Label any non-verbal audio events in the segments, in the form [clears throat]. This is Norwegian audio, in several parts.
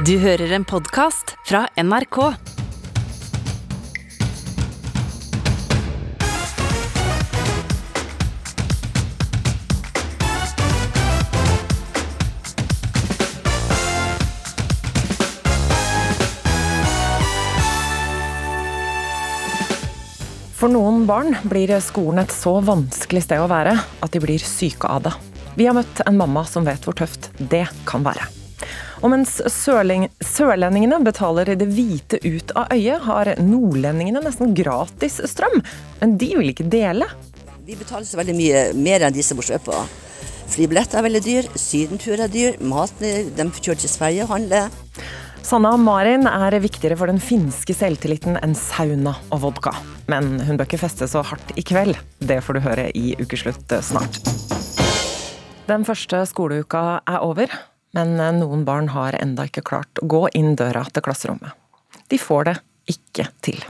Du hører en podkast fra NRK. For noen barn blir skolen et så vanskelig sted å være at de blir syke av det. Vi har møtt en mamma som vet hvor tøft det kan være. Og mens sørling, sørlendingene betaler det hvite ut av øyet, har nordlendingene nesten gratis strøm. Men de vil ikke dele. Vi betaler så veldig mye mer enn de som bor sørpå. Flybilletter er veldig dyr, sydenturer er dyr, maten de kjører til Sverige og handler. Sanna Marin er viktigere for den finske selvtilliten enn sauna og vodka. Men hun bør ikke feste så hardt i kveld. Det får du høre i Ukeslutt snart. Den første skoleuka er over, men noen barn har enda ikke klart å gå inn døra til klasserommet. De får det ikke til.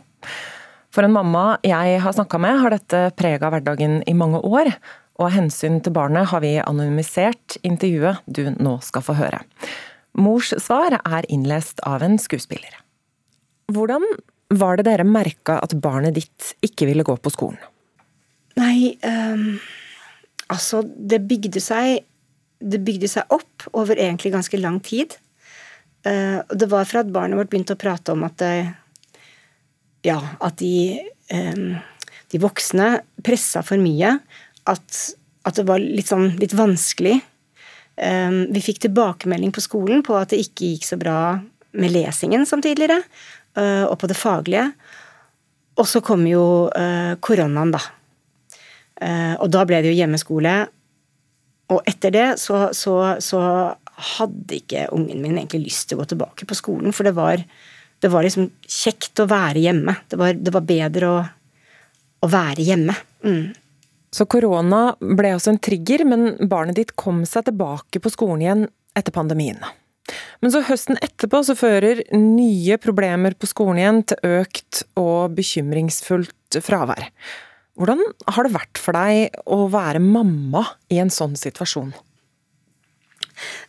For en mamma jeg har snakka med, har dette prega hverdagen i mange år. Og av hensyn til barnet har vi anonymisert intervjuet du nå skal få høre. Mors svar er innlest av en skuespiller. Hvordan var det dere merka at barnet ditt ikke ville gå på skolen? Nei, um, altså det bygde seg Det bygde seg opp over egentlig ganske lang tid. Og det var fra at barnet vårt begynte å prate om at det, Ja, at de um, De voksne pressa for mye. At, at det var litt sånn litt vanskelig vi fikk tilbakemelding på skolen på at det ikke gikk så bra med lesingen som tidligere, eh, og på det faglige. Og så kom jo eh, koronaen, da. Eh, og da ble det jo hjemmeskole. Og etter det så, så, så hadde ikke ungen min egentlig lyst til å gå tilbake på skolen, for det var, det var liksom kjekt å være hjemme. Det var, det var bedre å, å være hjemme. Mm. Så korona ble også en trigger, men barnet ditt kom seg tilbake på skolen igjen etter pandemien. Men så høsten etterpå så fører nye problemer på skolen igjen til økt og bekymringsfullt fravær. Hvordan har det vært for deg å være mamma i en sånn situasjon?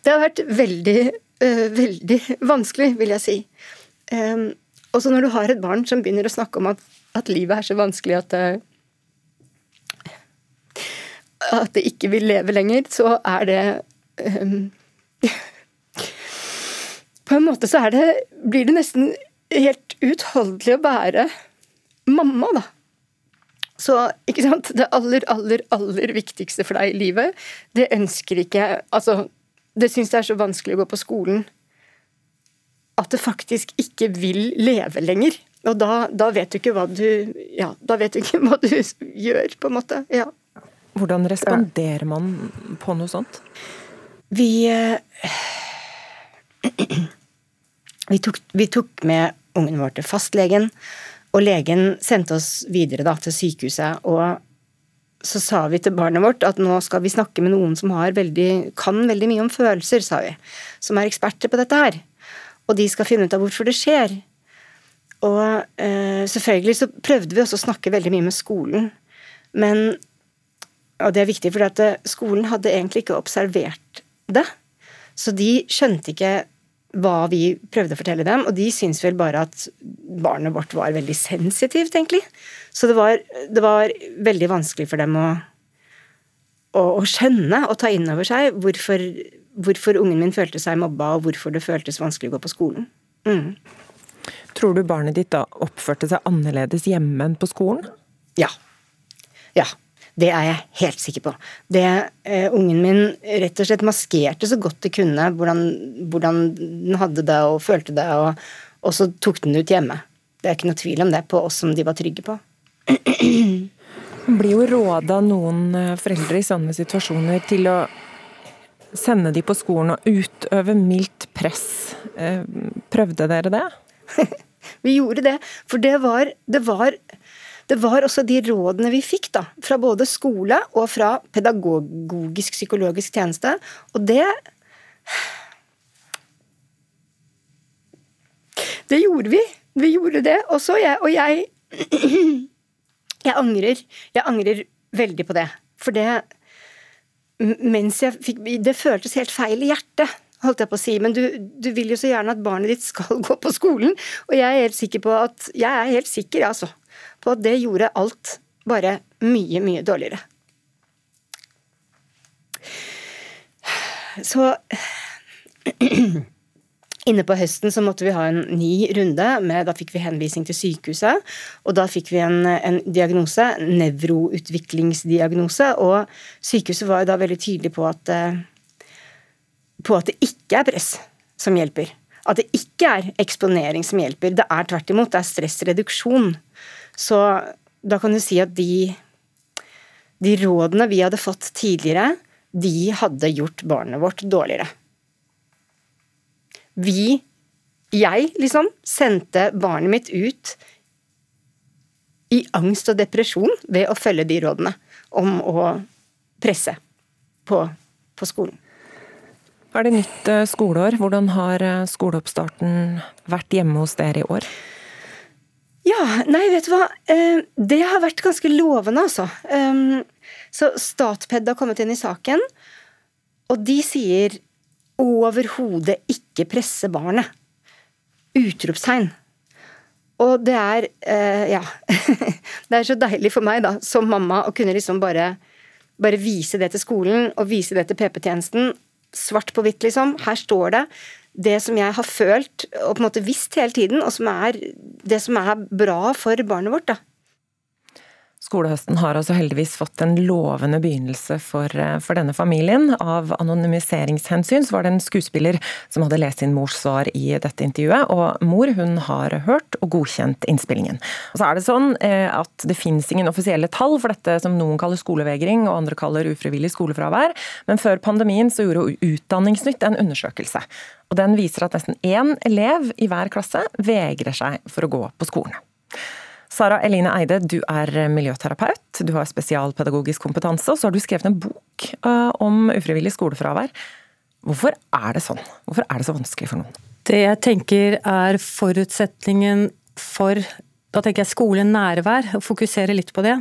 Det har vært veldig, uh, veldig vanskelig, vil jeg si. Um, også når du har et barn som begynner å snakke om at, at livet er så vanskelig at uh, at det ikke vil leve lenger, så er det um, [laughs] På en måte så er det Blir det nesten helt utholdelig å være mamma, da. Så ikke sant, det aller, aller, aller viktigste for deg i livet, det ønsker ikke Altså, det syns det er så vanskelig å gå på skolen at det faktisk ikke vil leve lenger. Og da, da vet du ikke hva du Ja, da vet du ikke hva du gjør, på en måte. Ja. Hvordan responderer man på noe sånt? Vi eh, [clears throat] vi tok, vi tok med ungen vår til fastlegen, og legen sendte oss videre da, til sykehuset. og så sa vi til barnet vårt at nå skal vi snakke med noen som veldig, kan veldig mye om følelser, sa vi. Som er eksperter på dette her. Og de skal finne ut av hvorfor det skjer. Og eh, selvfølgelig så prøvde vi også å snakke veldig mye med skolen. Men og det er viktig, for eh, skolen hadde egentlig ikke observert det. Så de skjønte ikke hva vi prøvde å fortelle dem, og de syntes vel bare at barnet vårt var veldig sensitivt, egentlig. Så det var, det var veldig vanskelig for dem å, å, å skjønne og ta inn over seg hvorfor, hvorfor, ungen min følte seg mobba, og hvorfor det føltes vanskelig å gå på skolen. Mm. Tror du barnet ditt da oppførte seg annerledes hjemme enn på skolen? Ja. Ja. Det er jeg helt sikker på. Det eh, Ungen min rett og slett maskerte så godt det kunne hvordan, hvordan den hadde det og følte det, og, og, så tok den det ut hjemme. Det er ikke noe tvil om det på oss som de var trygge på. Man [clears throat] blir jo råda noen eh, foreldre i sånne situasjoner til å sende de på skolen og utøve mildt press. Eh, prøvde dere det? [laughs] Vi gjorde det, for det var, det var det var også de rådene vi fikk da, fra både skole og fra pedagogisk psykologisk tjeneste, og det Det gjorde vi. Vi gjorde det også, jeg, og jeg [clears throat] Jeg angrer. Jeg angrer veldig på det. For det Mens jeg fikk Det føltes helt feil i hjertet holdt jeg på å si, men du, du, vil jo så gjerne at barnet ditt skal [laughs] gå på skolen. Og jeg er helt sikker på at Jeg er helt sikker, altså, på at det gjorde alt bare mye, mye dårligere. Så Inne på høsten så måtte vi ha en ny runde. Med, da fikk vi henvisning til sykehuset. Og da fikk vi en, en diagnose, nevroutviklingsdiagnose. Og sykehuset var jo da veldig tydelig på at, eh, på at det ikke er press som hjelper. At det ikke er eksponering som hjelper. Det er tvert imot, det er stressreduksjon. Så da kan du si at de, de rådene vi hadde fått tidligere, de hadde gjort barnet vårt dårligere vi, jeg liksom, sendte barnet mitt ut i angst og depresjon ved å følge de rådene om å presse på, på skolen. Er det nytt eh, skoleår? Hvordan har eh, skoleoppstarten vært hjemme hos dere i år? Ja, nei, vet du hva. Eh, det har vært ganske lovende, altså. Så Statped har kommet inn i saken, og de sier overhodet ikke presse barnet. Utropstegn. Og det er eh, Ja. [laughs] det er så deilig for meg, da, som mamma, å kunne liksom bare, bare vise det til skolen og vise det til PP-tjenesten. Svart på hvitt, liksom. Her står det det som jeg har følt og på en måte visst hele tiden, og som er det som er bra for barnet vårt. da. Skolehøsten har altså heldigvis fått en lovende begynnelse for, eh, for, denne familien. Av anonymiseringshensyn så var det en skuespiller som hadde lest sin mors svar i dette intervjuet, og mor hun har hørt og godkjent innspillingen. Og så er det sånn eh, at det fins ingen offisielle tall for dette som noen kaller skolevegring og andre kaller ufrivillig skolefravær, men før pandemien så gjorde Utdanningsnytt en undersøkelse. Og den viser at nesten én elev i hver klasse vegrer seg for å gå på skolen. Sara Eline Eide, du er miljøterapeut, du har spesialpedagogisk kompetanse, og så har du skrevet en bok eh, om ufrivillig skolefravær. Hvorfor er det sånn? Hvorfor er det så vanskelig for noen? Det jeg tenker er forutsetningen for Da tenker jeg skole-nærvær, og fokusere litt på det.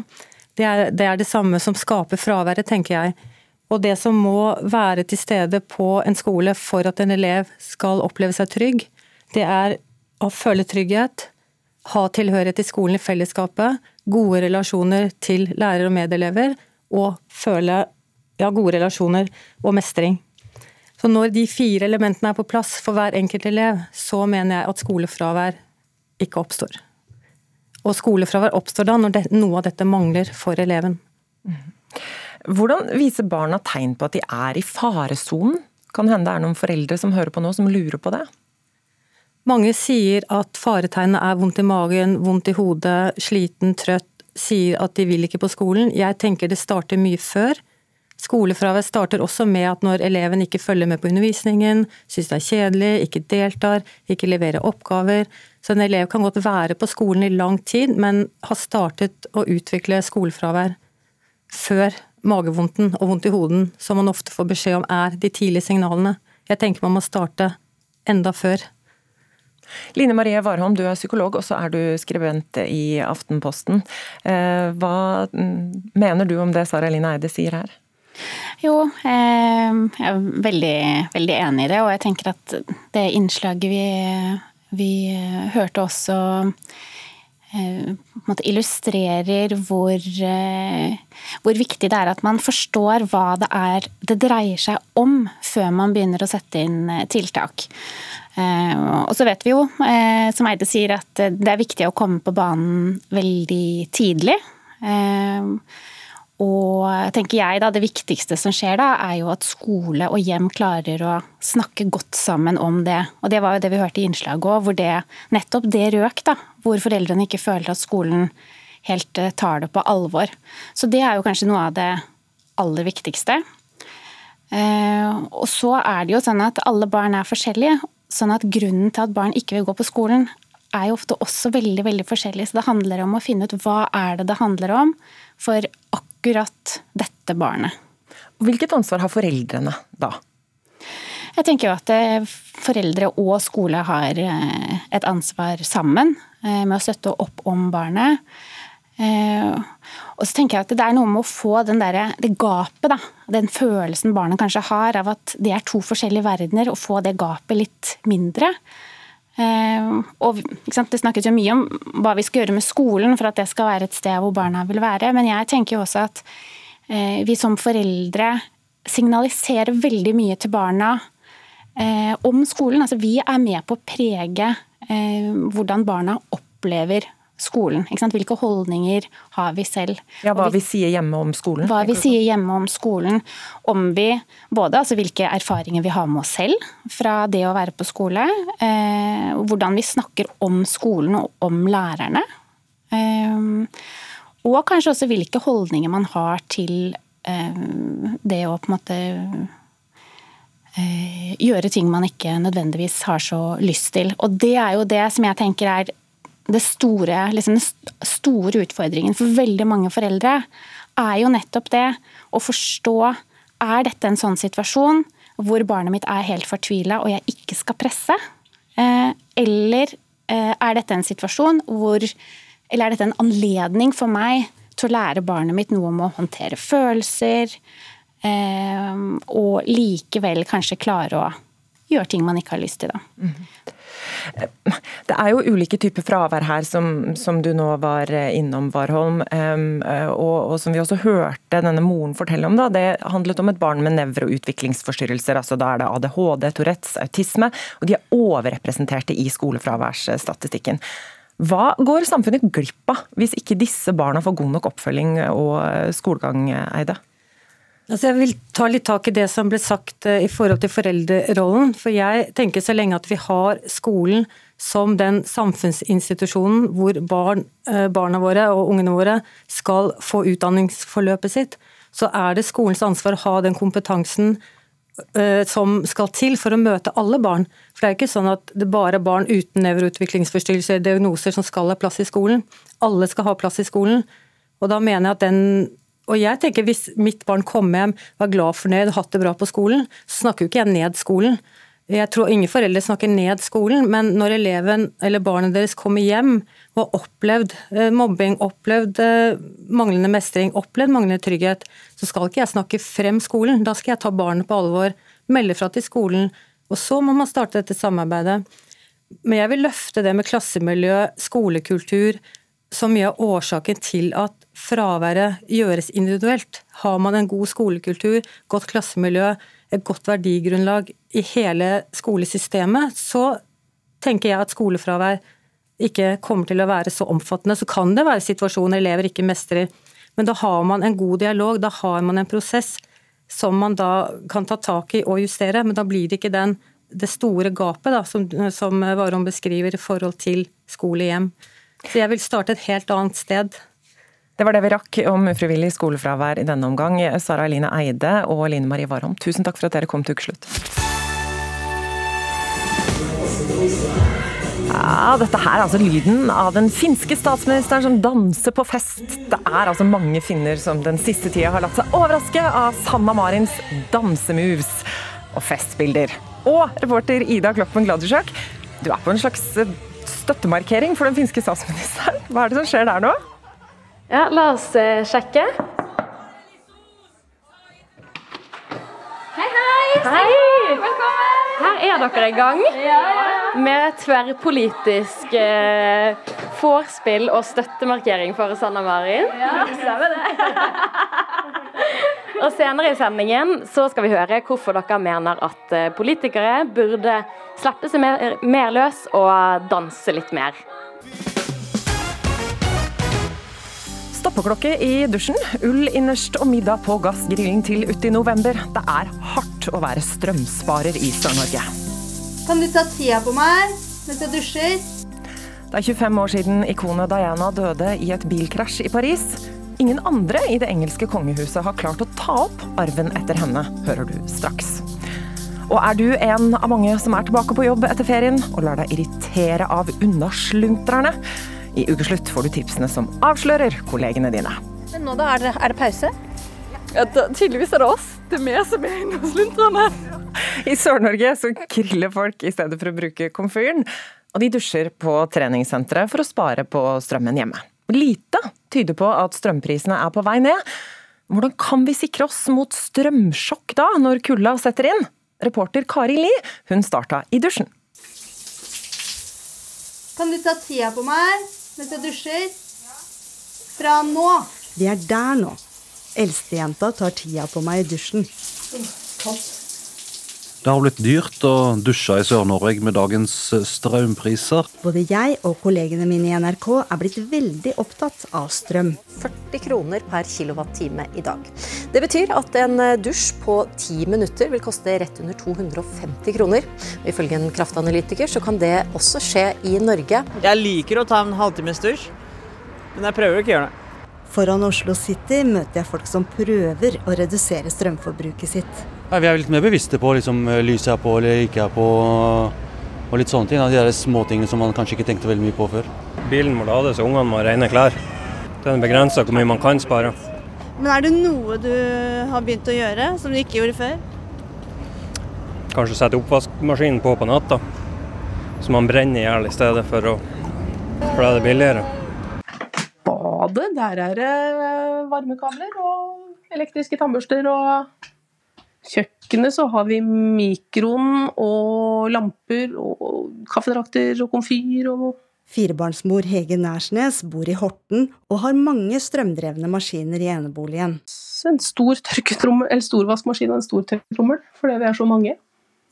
Det er, det er det samme som skaper fraværet, tenker jeg. Og det som må være til stede på en skole for at en elev skal oppleve seg trygg, det er å føle trygghet, ha tilhørighet til skolen i fellesskapet, gode relasjoner til lærer og medelever, og føle ja, gode relasjoner og mestring. Så når de fire elementene er på plass for hver enkelt elev, så mener jeg at skolefravær ikke oppstår. Og skolefravær oppstår da når det, noe av dette mangler for eleven. Hvordan viser barna tegn på at de er i faresonen? Kan hende det er noen foreldre som hører på nå som lurer på det? Mange sier at faretegnet er vondt i magen, vondt i hodet, sliten, trøtt, sier at de vil ikke på skolen. Jeg tenker det starter mye før. Skolefravær starter også med at når eleven ikke følger med på undervisningen, syns det er kjedelig, ikke deltar, ikke leverer oppgaver. Så en elev kan godt være på skolen i lang tid, men har startet å utvikle skolefravær før magevondten og vondt i hoden, som man ofte får beskjed om er de tidlige signalene. Jeg tenker man må starte enda før. Line Marie Warholm, du er psykolog, og så er du skribent i Aftenposten. Eh, hva mm, mener du om det Sara Eline Eide sier her? Jo, eh, jeg er veldig, veldig enig i det, og jeg tenker at det innslaget vi, vi hørte også illustrerer hvor, hvor, viktig det er at man forstår hva det er det dreier seg om, før man begynner å sette inn tiltak. Eh, og så vet vi jo, eh, som Eide sier, at det er viktig å komme på banen veldig tidlig. Eh, og tenker jeg da, det viktigste som skjer da, er jo at skole og hjem klarer å snakke godt sammen om det. Og det var jo det vi hørte i innslaget òg, hvor det, nettopp det røk. da, Hvor foreldrene ikke føler at skolen helt tar det på alvor. Så det er jo kanskje noe av det aller viktigste. Og så er det jo sånn at alle barn er forskjellige, Sånn at grunnen til at barn ikke vil gå på skolen, er jo ofte også veldig veldig forskjellig. Så det handler om å finne ut hva er det det handler om for akkurat dette barnet. Hvilket ansvar har foreldrene da? Jeg tenker jo at eh, foreldre og skole har eh, et ansvar sammen eh, med å støtte opp om barnet. Og så tenker jeg at det er noe med å få den der, det gapet, da, den følelsen barnet kanskje har av at det er to forskjellige verdener, og få det gapet litt mindre. Eh, og Det snakkes jo mye om hva vi skal gjøre med skolen for at det skal være et sted hvor barna vil være, men jeg tenker jo også at eh, vi som foreldre signaliserer veldig mye til barna om skolen. Altså Vi er med på å prege hvordan barna opplever skolen. Hvilke holdninger har vi selv? Ja, Hva vi, vi, sier hjemme om skolen? Hva vi sier hjemme om skolen. Om vi både altså hvilke erfaringer vi har med oss selv fra det å være på skole. Eh, hvordan vi snakker om skolen og om lærerne. Eh, og kanskje også hvilke holdninger man har til eh, det å på en måte eh, gjøre ting man ikke nødvendigvis har så lyst til. Og det er jo det som jeg tenker er store, liksom den store utfordringen for veldig mange foreldre er jo nettopp det å forstå er dette en sånn situasjon hvor barnet mitt er helt fortvila og jeg ikke skal presse? Eh, eller eh, er dette en situasjon hvor Eller er dette en anledning for meg til å lære barnet mitt noe om å håndtere følelser, eh, og likevel kanskje klare å gjøre ting man ikke har lyst til, da. Mm. Det er jo ulike typer fravær her, som, som du nå var innom, Warholm. Og, og, som vi også hørte denne moren fortelle om. Da, det handlet om et barn med nevroutviklingsforstyrrelser. altså Da er det ADHD, Tourettes, autisme. Og de er overrepresenterte i skolefraværsstatistikken. Hva går samfunnet glipp av hvis ikke disse barna får god nok oppfølging og skolegang, Eide? Altså jeg vil ta litt tak i det som ble sagt eh, i forhold til foreldrerollen. For jeg tenker så lenge at vi har skolen som den samfunnsinstitusjonen hvor barn, eh, barna våre og ungene våre skal få utdanningsforløpet sitt, så er det skolens ansvar å ha den kompetansen eh, som skal til for å møte alle barn. For det er ikke sånn at det bare er barn uten nevroutviklingsforstyrrelser, diagnoser, som skal ha plass i skolen. Alle skal ha plass i skolen. Og da mener jeg at den og jeg tenker Hvis mitt barn kommer hjem, var glad, fornøyd hatt det bra på skolen, så snakker jo ikke jeg ned skolen. Jeg tror ingen foreldre snakker ned skolen, men når eleven eller barnet deres kommer hjem og har opplevd eh, mobbing, opplevd eh, manglende mestring, opplevd manglende trygghet, så skal ikke jeg snakke frem skolen. Da skal jeg ta barnet på alvor, melde fra til skolen, og så må man starte dette samarbeidet. Men jeg vil løfte det med klassemiljø, skolekultur, som mye av årsaken til at fraværet gjøres individuelt. Har man en god skolekultur, godt klassemiljø, et godt verdigrunnlag i hele skolesystemet, så tenker jeg at skolefravær ikke kommer til å være så omfattende. Så kan det være situasjoner elever ikke mestrer, men da har man en god dialog, da har man en prosess som man da kan ta tak i og justere, men da blir det ikke den, det store gapet da, som, som Warholm beskriver i forhold til skole-hjem. Så jeg vil starte et helt annet sted. Det var det vi rakk om ufrivillig skolefravær i denne omgang. Sara Eline Eide og Line Marie Warholm, tusen takk for at dere kom til ukeslutt. Ja, dette her er altså lyden av den finske statsministeren som danser på fest. Det er altså mange finner som den siste tida har latt seg overraske av Sanna Marins dansemoves og festbilder. Og reporter Ida Kloppen Gladusjøk, du er på en slags støttemarkering for den finske statsministeren. Hva er det som skjer der nå? Ja, la oss uh, sjekke. Hei! Velkommen! Her er dere i gang ja, ja. med tverrpolitisk eh, vorspiel og støttemarkering for Sanna Marin. Ja, stemmer det. [laughs] og senere i sendingen så skal vi høre hvorfor dere mener at eh, politikere burde slippe seg mer, mer løs og danse litt mer. Stoppeklokke i dusjen, ull innerst og middag på gassgrillen til uti november. Det er hardt å være strømsparer i Sør-Norge. Kan du ta tida på meg mens jeg dusjer? Det er 25 år siden ikonet Diana døde i et bilkrasj i Paris. Ingen andre i det engelske kongehuset har klart å ta opp arven etter henne, hører du straks. Og er du en av mange som er tilbake på jobb etter ferien og lar deg irritere av unnasluntrerne? I Ukeslutt får du tipsene som avslører kollegene dine. Men nå da, er det, er det pause? Ja, da, tydeligvis er det oss. Det er vi som er inne hos luntrene. I Sør-Norge så griller folk i stedet for å bruke komfyren. Og de dusjer på treningssenteret for å spare på strømmen hjemme. Lite tyder på at strømprisene er på vei ned. Hvordan kan vi sikre oss mot strømsjokk da, når kulda setter inn? Reporter Kari Li hun starta i dusjen. Kan du ta tida på meg mens jeg dusjer? Fra nå. Vi er der nå. Eldstejenta tar tida på meg i dusjen. Det har blitt dyrt å dusje i Sør-Norge med dagens strømpriser. Både jeg og kollegene mine i NRK er blitt veldig opptatt av strøm. 40 kroner per kilowattime i dag. Det betyr at en dusj på 10 minutter vil koste rett under 250 kroner. Ifølge en kraftanalytiker så kan det også skje i Norge. Jeg liker å ta en halvtimes dusj, men jeg prøver ikke å gjøre det. Foran Oslo City møter jeg folk som prøver å redusere strømforbruket sitt. Ja, vi er litt mer bevisste på liksom, lyset er på eller ikke er på, og litt sånne ting. De der småtingene som man kanskje ikke tenkte veldig mye på før. Bilen må lades og ungene må ha rene klær. Det er begrensa hvor mye man kan spare. Men er det noe du har begynt å gjøre som du ikke gjorde før? Kanskje sette oppvaskmaskinen på på natta, så man brenner i hjel i stedet for å For da er det billigere. Badet, der er det varmekabler og elektriske tannbørster og kjøkkenet så har vi mikroen og lamper og kaffedrakter og komfyr og Firebarnsmor Hege Nærsnes bor i Horten og har mange strømdrevne maskiner i eneboligen. En stor tørketrommel, eller stor og en stor tørketrommel, fordi vi er så mange.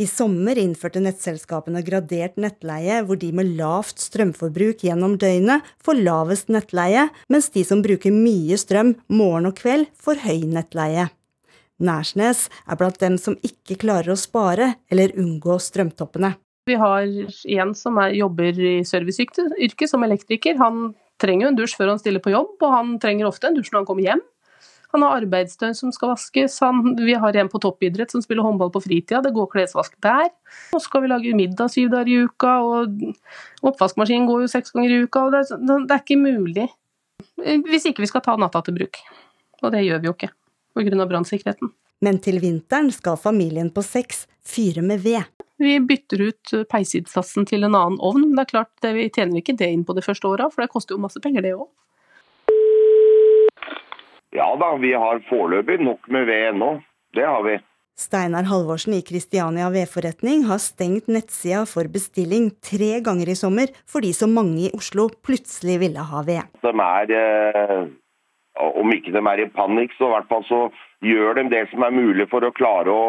I sommer innførte nettselskapene gradert nettleie, hvor de med lavt strømforbruk gjennom døgnet får lavest nettleie, mens de som bruker mye strøm morgen og kveld, får høy nettleie. Nærsnes er blant dem som ikke klarer å spare eller unngå strømtoppene. Vi har en som er, jobber i serviceyrket som elektriker. Han trenger jo en dusj før han stiller på jobb, og han trenger ofte en dusj når han kommer hjem. Han har arbeidsdøgn som skal vaskes. Han, vi har en på toppidrett som spiller håndball på fritida. Det går klesvask der. Nå skal vi lage middag syv dager i uka, og oppvaskmaskinen går jo seks ganger i uka. og det, det er ikke mulig. Hvis ikke vi skal ta natta til bruk. Og det gjør vi jo ikke, pga. brannsikkerheten. Men til vinteren skal familien på seks fyre med ved. Vi bytter ut peisinnsatsen til en annen ovn. Men det er klart, det, vi tjener ikke det inn på det første året, for det koster jo masse penger, det òg. Ja da, vi har foreløpig nok med ved ennå. Det har vi. Steinar Halvorsen i Kristiania vedforretning har stengt nettsida for bestilling tre ganger i sommer fordi så mange i Oslo plutselig ville ha ved. De er, eh, om ikke de er i panikk, så i hvert fall så gjør de det som er mulig for å klare å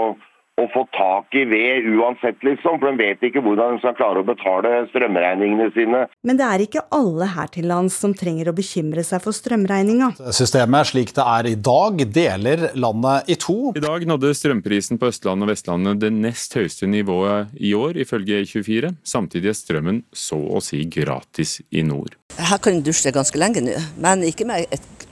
å få tak i ved uansett, liksom. For de vet ikke hvordan de skal klare å betale strømregningene sine. Men det er ikke alle her til lands som trenger å bekymre seg for strømregninga. Systemet slik det er i dag, deler landet i to. I dag nådde strømprisen på Østlandet og Vestlandet det nest høyeste nivået i år, ifølge E24. Samtidig er strømmen så å si gratis i nord. Her kan du dusje ganske lenge nå, men ikke med et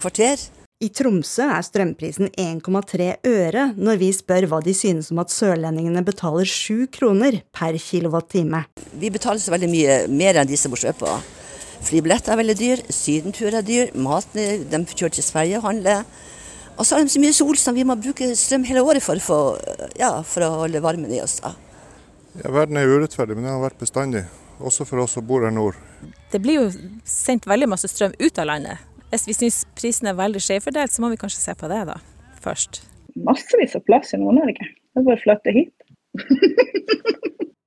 kvarter. I Tromsø er strømprisen 1,3 øre når vi spør hva de synes om at sørlendingene betaler 7 kroner per kilowattime. Vi betaler så veldig mye mer enn de som bor sørpå. Flybilletter er veldig dyr, sydentur er dyr, maten de kjører til Sverige og handler. Og så har de så mye sol som vi må bruke strøm hele året for, for, ja, for å holde varmen i oss. Da. Ja, verden er urettferdig, men det har vært bestandig. Også for oss som bor her nord. Det blir jo sendt veldig masse strøm ut av landet. Hvis vi syns prisen er veldig skjevfordelt, så må vi kanskje se på det da, først. Massevis av plass i Nord-Norge. Det er bare å flytte hit. [laughs]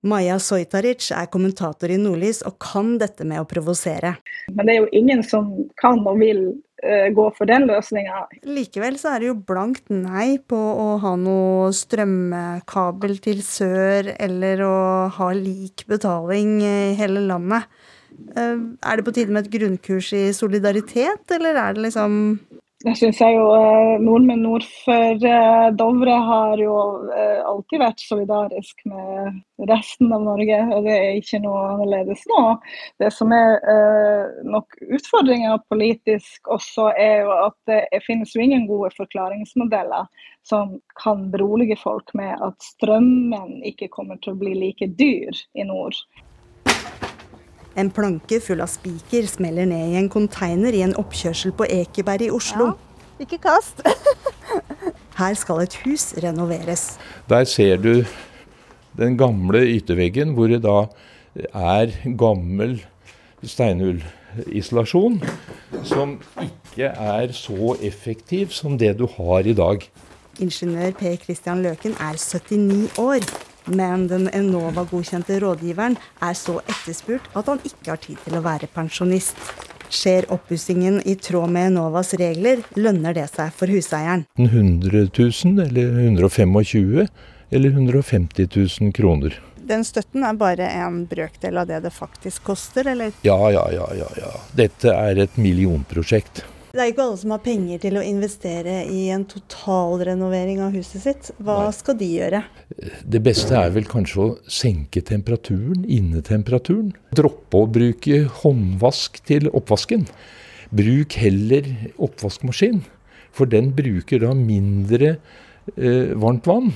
Maja Sojtaric er kommentator i Nordlys og kan dette med å provosere. Men det er jo ingen som kan og vil uh, gå for den løsninga. Likevel så er det jo blankt nei på å ha noe strømkabel til sør, eller å ha lik betaling i hele landet. Eh, er det på tide med et grunnkurs i solidaritet, eller er det liksom Jeg syns jo eh, nordmenn nord for eh, Dovre har jo alltid vært solidarisk med resten av Norge, og det er ikke noe annerledes nå. Det som er nok utfordringa politisk også, er jo at det finnes jo ingen gode forklaringsmodeller som kan berolige folk med at strømmen ikke kommer til å bli like dyr i nord. En planke full av spiker smeller ned i en konteiner i en oppkjørsel på Ekeberg i Oslo. Ja, ikke kast. [laughs] Her skal et hus renoveres. Der ser du den gamle ytterveggen hvor det da er gammel steinullisolasjon som ikke er så effektiv som det du har i dag. Ingeniør Per Christian Løken er 79 år, men den Enova-godkjente rådgiveren er så etterspurt at han ikke har tid til å være pensjonist. Skjer oppussingen i tråd med Enovas regler, lønner det seg for huseieren. 100 000 eller 125 000, eller 150 000 kroner. Den støtten er bare en brøkdel av det det faktisk koster, eller? Ja, ja, ja, ja, ja. Dette er et millionprosjekt. Det er ikke alle som har penger til å investere i en totalrenovering av huset sitt. Hva skal de gjøre? Det beste er vel kanskje å senke temperaturen, innetemperaturen. Droppe å bruke håndvask til oppvasken. Bruk heller oppvaskmaskin, for den bruker da mindre eh, varmt vann.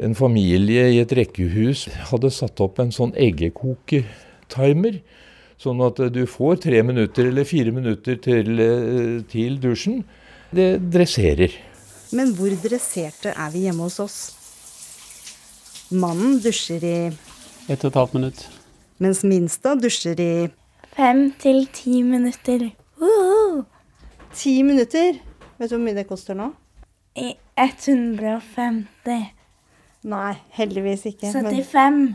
En familie i et rekkehus hadde satt opp en sånn eggekoketimer. Sånn at du får tre minutter eller fire minutter til, eh, til dusjen. Det dresserer. Men hvor dresserte er vi hjemme hos oss? Mannen dusjer i Ett og et halvt minutt. Mens minsta dusjer i Fem til ti minutter. Uh, Ti minutter? Vet du hvor mye det koster nå? I 150. Nei, heldigvis ikke. 75.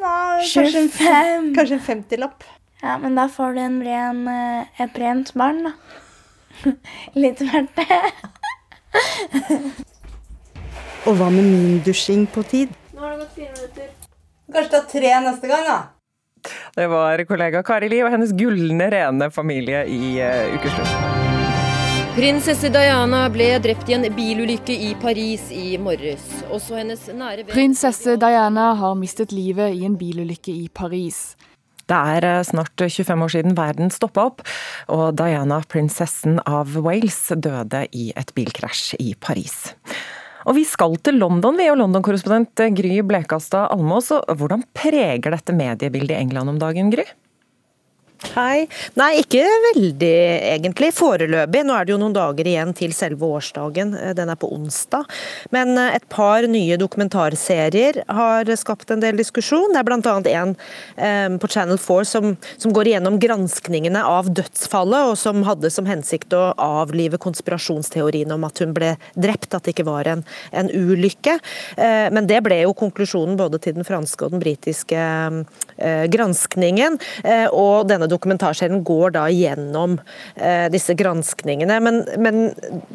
Nei, kanskje en, 25. kanskje en 50-lapp. Ja, men da får du en ren, eh, et rent barn, da. [laughs] Litt verdt det. [laughs] Og hva med min dusjing på tid? Nå har det gått fire minutter. Kanskje ta tre neste gang, da? Det var kollega Kari Li og hennes gulne rene familie i uh, Ukeslutt. Prinsesse Diana ble drept i en bilulykke i Paris i morges. Også hennes nære venn Prinsesse Diana har mistet livet i en bilulykke i Paris. Det er eh, snart 25 år siden verden stoppa opp, og Diana, prinsessen av Wales, døde i et bilkrasj i Paris. Og vi skal til London, vi, og London-korrespondent Gry Blekastad Almås. Hvordan preger dette mediebildet i England om dagen, Gry? Hei. Nei, ikke veldig egentlig. Foreløpig. Nå er det jo noen dager igjen til selve årsdagen. Den er på onsdag. Men eh, et par nye dokumentarserier har skapt en del diskusjon. Det er bl.a. en eh, på Channel 4 som, som, går igjennom granskningene av dødsfallet, og som hadde som hensikt å avlive konspirasjonsteoriene om at hun ble drept, at det ikke var en, en ulykke. Eh, men det ble jo konklusjonen både til den franske og den britiske eh, granskningen. Eh, og denne dokumentarserien går da gjennom eh, disse granskningene. Men, men,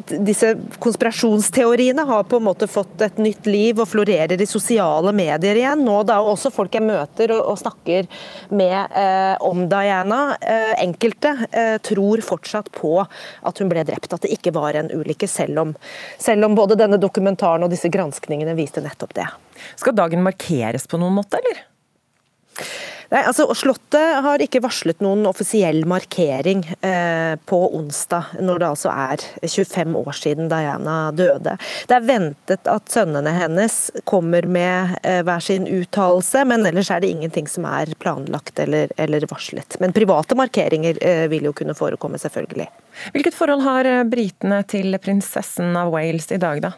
disse konspirasjonsteoriene har på en måte fått et nytt liv og florerer i sosiale medier igjen. Nå da også folk jeg møter og, og snakker med eh, om Diana. Eh, enkelte eh, tror fortsatt på at hun ble drept, at det ikke var en ulykke, selv om, selv om både denne dokumentaren og disse granskningene viste nettopp det. Skal dagen markeres på noen måte, eller? Nei, altså Slottet har ikke varslet noen offisiell markering eh, på onsdag, når det altså er 25 år siden Diana døde. Det er ventet at sønnene hennes kommer med eh, hver sin uttalelse, men ellers er det ingenting som er planlagt eller, eller varslet. Men private markeringer eh, vil jo kunne forekomme, selvfølgelig. Hvilket forhold har eh, britene til prinsessen av Wales i dag, da?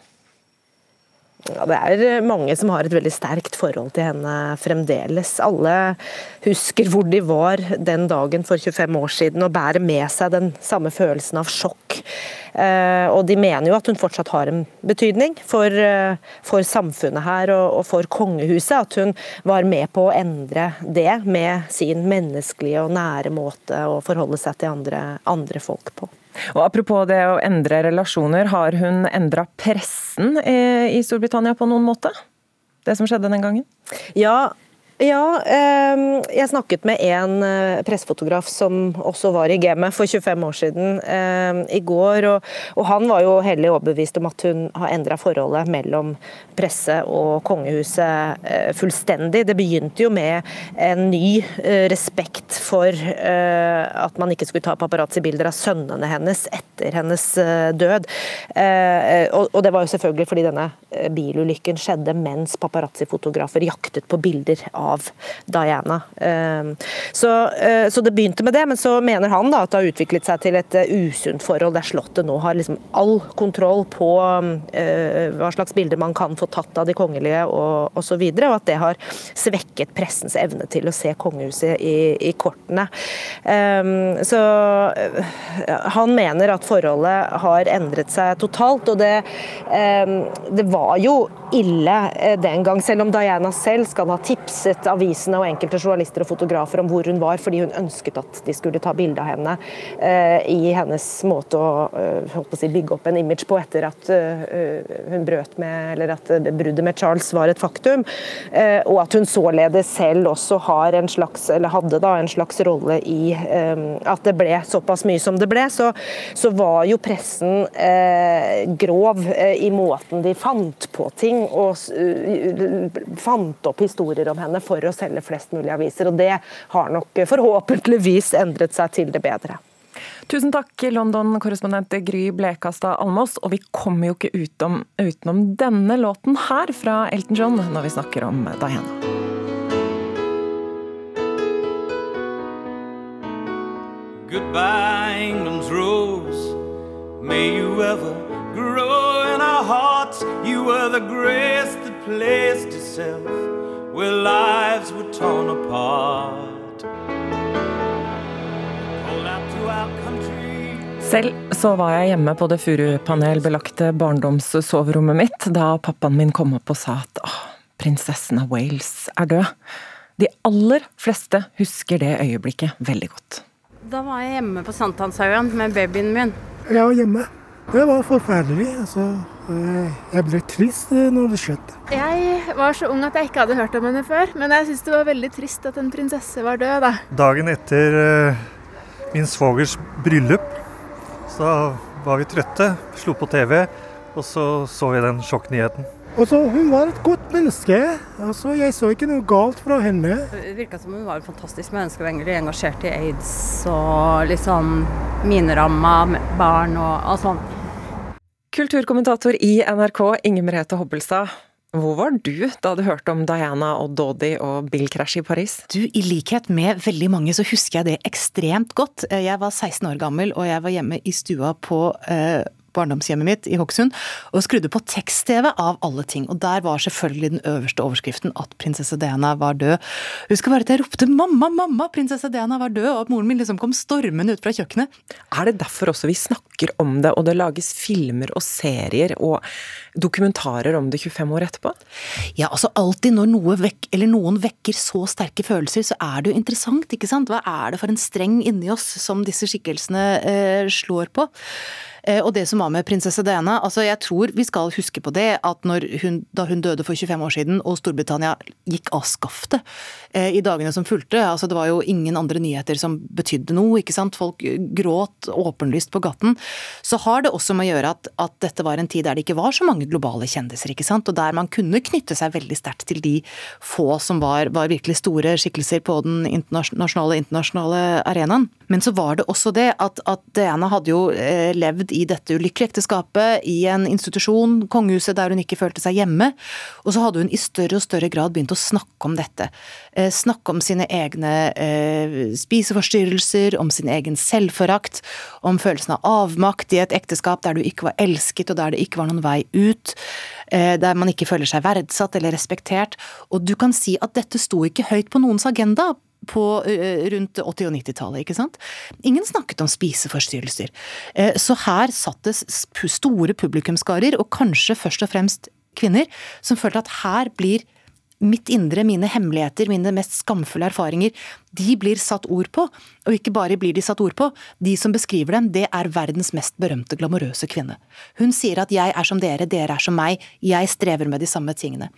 Ja, det er mange som har et veldig sterkt forhold til henne fremdeles. Alle husker hvor de var den dagen for 25 år siden og bærer med seg den samme følelsen av sjokk. Eh, og de mener jo at hun fortsatt har en betydning for, eh, for samfunnet her og, for kongehuset. At hun var med på å endre det med sin menneskelige og nære måte å forholde seg til andre, andre folk på. Og Apropos det å endre relasjoner, har hun endra pressen i Storbritannia på noen måte? Det som skjedde den gangen? Ja, ja, ehm, jeg snakket med en eh, pressefotograf som også var i gamet for 25 år siden ehm, i går. Og, han var jo hellig overbevist om at hun har endra forholdet mellom presse og kongehuset eh, fullstendig. Det begynte jo med en ny eh, respekt for at man ikke skulle ta paparazzi-bilder av sønnene hennes etter hennes død. Og det var jo selvfølgelig fordi denne bilulykken skjedde mens paparazzi-fotografer jaktet på bilder av av Diana. Eh, så, eh, så, det begynte med det, men så mener han da at det har utviklet seg til et usunt forhold der Slottet nå har liksom all kontroll på hva slags bilder man kan få tatt av de kongelige og osv., og, og at det har svekket pressens evne til å se kongehuset i, i kortene. Så han mener at forholdet har endret seg totalt, og det, det var jo ille den gang, selv om Diana selv skal ha tipset avisene og enkelte journalister og fotografer om hvor hun var, fordi hun ønsket at de skulle ta bilde av henne uh, i hennes måte å, uh, å si, bygge opp en image på etter at uh, hun brøt med, eller at bruddet med Charles var et faktum. og at hun således selv også har en slags, eller hadde da en slags rolle i at det ble såpass mye som det ble, så, så var jo pressen grov i måten de fant på ting og fant opp historier om henne for å selge flest mulig aviser. Og det har nok forhåpentligvis endret seg til det bedre. Tusen takk, London-korrespondent Gry Blekastad Almås. Og vi kommer jo ikke utenom, utenom denne låten her fra Elton John når vi snakker om Diana. Goodbye, England's rose. May you ever grow in our hearts. You were the grace that placed itself where lives were torn apart. Selv så var jeg hjemme på det furupanelbelagte barndomssoverommet mitt da pappaen min kom opp og sa at åh, prinsessen av Wales er død. De aller fleste husker det øyeblikket veldig godt. Da var jeg hjemme på Sankthanshaugen med babyen min. Jeg var hjemme. Det var forferdelig. Altså, jeg ble trist eh, når det skjedde. Jeg var så ung at jeg ikke hadde hørt om henne før, men jeg syns det var veldig trist at en prinsesse var død. da. Dagen etter uh, min svogers bryllup, så var vi trøtte, slo på TV, og så så vi den sjokknyheten. Altså, hun var et godt menneske. Altså, jeg så ikke noe galt fra henne. Det virka som hun var et fantastisk menneske, og egentlig engasjert i aids og liksom mineramma barn og, og sånn. Kulturkommentator i NRK, Inger Merete Hobbelstad. Hvor var du da du hørte om Diana og Dodi og bilkrasj i Paris? Du, I likhet med veldig mange så husker jeg det ekstremt godt. Jeg var 16 år gammel og jeg var hjemme i stua på eh, barndomshjemmet mitt i Hokksund og skrudde på tekst-TV av alle ting. Og der var selvfølgelig den øverste overskriften at prinsesse Diana var død. Husker bare at jeg ropte 'mamma, mamma, prinsesse Diana var død', og at moren min liksom kom stormende ut fra kjøkkenet. Er det derfor også vi snakker om det, og det lages filmer og serier og dokumentarer om det 25 år etterpå? Ja, altså alltid når noe vekk, eller noen vekker så sterke følelser, så er det jo interessant, ikke sant? Hva er det for en streng inni oss som disse skikkelsene eh, slår på? Eh, og det som var med prinsesse Diana, altså jeg tror vi skal huske på det at hun, da hun døde for 25 år siden og Storbritannia gikk av skaftet i dagene som fulgte, altså det var jo ingen andre nyheter som betydde noe, ikke sant, folk gråt åpenlyst på gaten, så har det også med å gjøre at, at dette var en tid der det ikke var så mange globale kjendiser, ikke sant, og der man kunne knytte seg veldig sterkt til de få som var, var virkelig store skikkelser på den internasjonale, internasjonale arenaen. Men så var det også det at, at Diana hadde jo eh, levd i dette ulykkelige ekteskapet, i en institusjon, kongehuset, der hun ikke følte seg hjemme. Og så hadde hun i større og større grad begynt å snakke om dette. Eh, snakke om sine egne eh, spiseforstyrrelser, om sin egen selvforakt, om følelsen av avmakt i et ekteskap der du ikke var elsket og der det ikke var noen vei ut. Der man ikke føler seg verdsatt eller respektert. Og du kan si at dette sto ikke høyt på noens agenda på, eh, rundt 80- og 90-tallet. ikke sant? Ingen snakket om spiseforstyrrelser. Eh, så her satt det store publikumskarer, og kanskje først og fremst kvinner, som følte at her blir mitt indre, mine hemmeligheter, mine mest skamfulle erfaringer, de blir satt ord på. Og ikke bare blir de satt ord på, de som beskriver dem, det er verdens mest berømte glamorøse kvinne. Hun sier at jeg er som dere, dere er som meg, jeg strever med de samme tingene.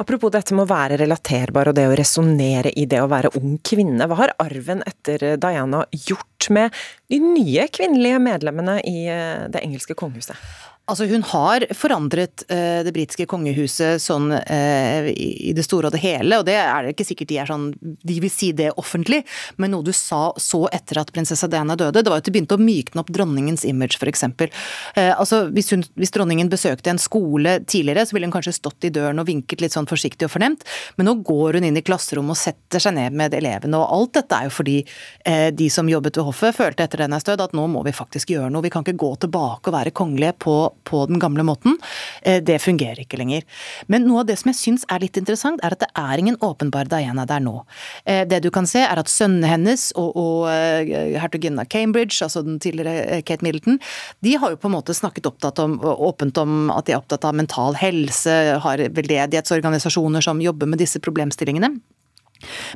Apropos dette med å være relaterbar og det å resonnere i det å være ung kvinne, hva har arven etter Diana gjort med de nye kvinnelige medlemmene i eh, det engelske kongehuset? Altså Hun har forandret uh, det britiske kongehuset sånn uh, i det store og det hele, og det er det ikke sikkert de er sånn De vil si det offentlig, men noe du sa så etter at prinsesse Diana døde, det var at du begynte å mykne opp dronningens image, f.eks. Uh, altså hvis, hvis dronningen besøkte en skole tidligere, så ville hun kanskje stått i døren og vinket litt sånn forsiktig og fornemt, men nå går hun inn i klasserommet og setter seg ned med elevene, og alt dette er jo fordi uh, de som jobbet ved hoffet, følte etter denne stød at nå må vi faktisk gjøre noe, vi kan ikke gå tilbake og være kongelige på på den gamle måten. Eh, det fungerer ikke lenger. Men noe av det som jeg syns er litt interessant, er at det er ingen åpenbar Diana der nå. Eh, det du kan se er at sønnene hennes og, og eh, hertuginnen av Cambridge, altså den tidligere Kate Middleton, de har jo på en måte snakket om, åpent om at de er opptatt av mental helse, har veldedighetsorganisasjoner som jobber med disse problemstillingene.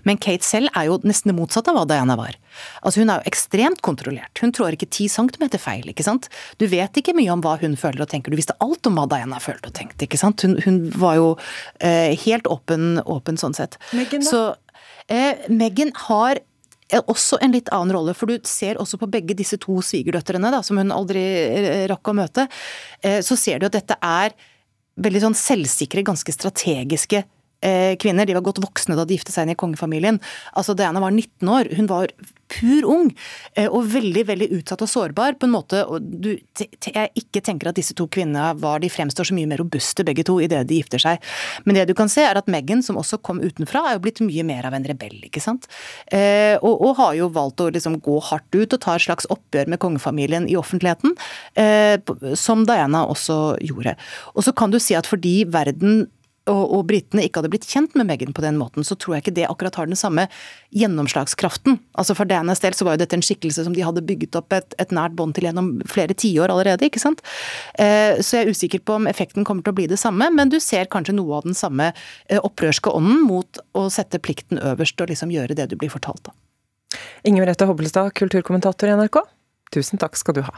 Men Kate selv er jo nesten det motsatte av hva Diana var. Altså Hun er jo ekstremt kontrollert. Hun trår ikke ti centimeter feil, ikke sant. Du vet ikke mye om hva hun føler og tenker. Du visste alt om hva Diana følte og tenkte, ikke sant. Hun, hun var jo eh, helt åpen, åpen sånn sett. Meghan, da? Så eh, Meghan har også en litt annen rolle, for du ser også på begge disse to svigerdøtrene, da, som hun aldri eh, rakk å møte, eh, så ser du at dette er veldig sånn selvsikre, ganske strategiske Eh, kvinner. De var godt voksne da de giftet seg inn i kongefamilien. Altså Diana var 19 år. Hun var pur ung eh, og veldig veldig utsatt og sårbar på en måte du, jeg ikke tenker at disse to kvinnene var, de fremstår så mye mer robuste begge to idet de gifter seg. Men det du kan se er at Meghan, som også kom utenfra, er jo blitt mye mer av en rebell, ikke sant. Eh, og, og, har jo valgt å liksom gå hardt ut og ta et slags oppgjør med kongefamilien i offentligheten, eh, som Diana også gjorde. Og så kan du si at fordi verden og, og britene ikke hadde blitt kjent med Meghan på den måten, så tror jeg ikke det akkurat har den samme gjennomslagskraften. Altså For Danas del så var jo dette en skikkelse som de hadde bygget opp et, et nært bånd til gjennom flere tiår allerede, ikke sant. Eh, så jeg er usikker på om effekten kommer til å bli det samme, men du ser kanskje noe av den samme eh, opprørske ånden mot å sette plikten øverst og liksom gjøre det du blir fortalt, da. Inger Merete Hobbelstad, kulturkommentator i NRK. Tusen takk skal du ha.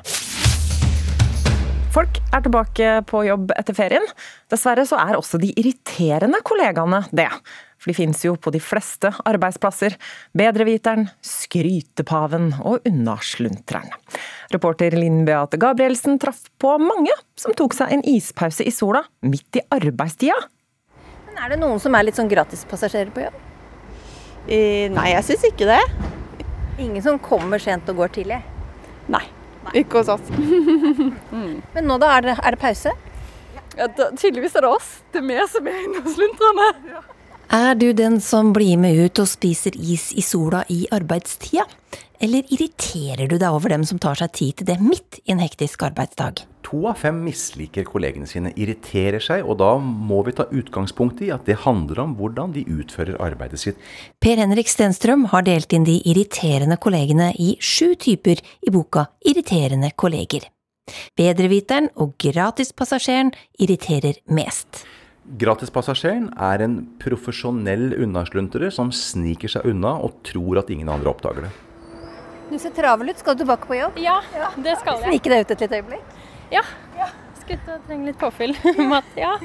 Folk er tilbake på jobb etter ferien. Dessverre så er også de irriterende kollegaene det. For de finnes jo på de fleste arbeidsplasser. Bedreviteren, skrytepaven og unnasluntreren. Reporter Linn Beate Gabrielsen traff på mange som tok seg en ispause i sola midt i arbeidstida. Men Er det noen som er litt sånn gratispassasjerer på jobb? Eh, nei, jeg syns ikke det. Ingen som kommer sent og går tidlig? Nei. Ikke hos oss. [laughs] mm. Men nå da, er det, er det pause? Ja, da, tydeligvis er det oss. Det er vi som er innesluntrende. Ja. Er du den som blir med ut og spiser is i sola i arbeidstida? Eller irriterer du deg over dem som tar seg tid til det midt i en hektisk arbeidsdag? To av fem misliker kollegene sine, irriterer seg, og da må vi ta utgangspunkt i at det handler om hvordan de utfører arbeidet sitt. Per Henrik Stenstrøm har delt inn de irriterende kollegene i sju typer i boka Irriterende kolleger. Bedreviteren og gratispassasjeren irriterer mest. Gratispassasjeren er en profesjonell unnasluntrer som sniker seg unna og tror at ingen andre oppdager det. Du ser travel ut. Skal du tilbake på jobb? Ja, det skal jeg. Snike deg ut et lite øyeblikk? Ja. Skal ut og trenger litt påfyll. [laughs] ja.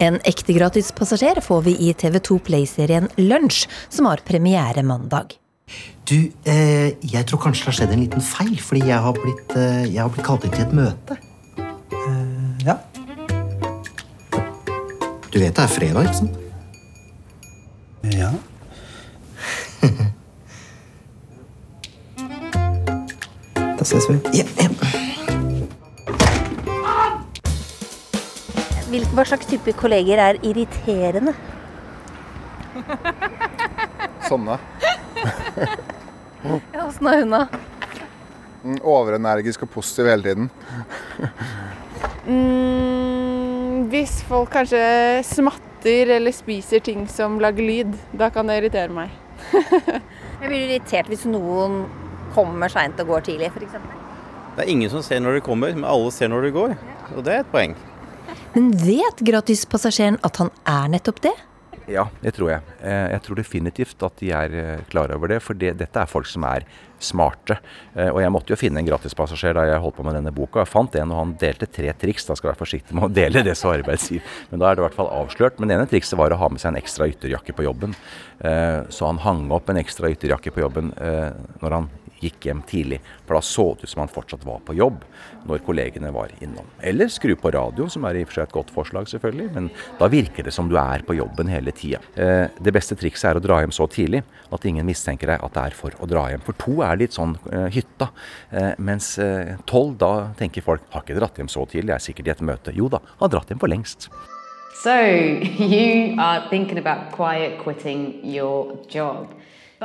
En ekte gratispassasjer får vi i TV 2 Play-serien Lunsj, som har premiere mandag. Du, eh, jeg tror kanskje det har skjedd en liten feil, fordi jeg har blitt, eh, jeg har blitt kalt inn til et møte. Eh, ja. Du vet det er fredag, ikke sant? Ja. [laughs] da ses vi. Ja, ja. Hva slags type kolleger er irriterende? [laughs] Sånne. [laughs] ja, Åssen er hun, da? Mm, overenergisk og positiv hele tiden. mm, hvis folk kanskje smatter eller spiser ting som lager lyd, da kan det irritere meg. [laughs] Jeg blir irritert hvis noen kommer seint og går tidlig, f.eks. Det er ingen som ser når de kommer, men alle ser når de går. Og det er et poeng. Men vet gratispassasjeren at han er nettopp det? Ja, det tror jeg. Eh, jeg tror definitivt at de er eh, klar over det. For det, dette er folk som er smarte. Eh, og jeg måtte jo finne en gratispassasjer da jeg holdt på med denne boka. Jeg fant en, og han delte tre triks. Da skal jeg være forsiktig med å dele det som arbeidsgiver. Men da er det i hvert fall avslørt. Men det ene trikset var å ha med seg en ekstra ytterjakke på jobben. Så han hang opp en ekstra ytterjakke på jobben når han gikk hjem tidlig. For da så det ut som han fortsatt var på jobb når kollegene var innom. Eller skru på radioen, som er i og for seg et godt forslag, selvfølgelig. Men da virker det som du er på jobben hele tida. Eh, det beste trikset er å dra hjem så tidlig at ingen mistenker deg at det er for å dra hjem. For to er litt sånn eh, hytta. Eh, mens tolv, da tenker folk har ikke dratt hjem så tidlig, jeg er sikkert i et møte. Jo da, har dratt hjem for lengst. So, [laughs] you are thinking about quiet quitting your job.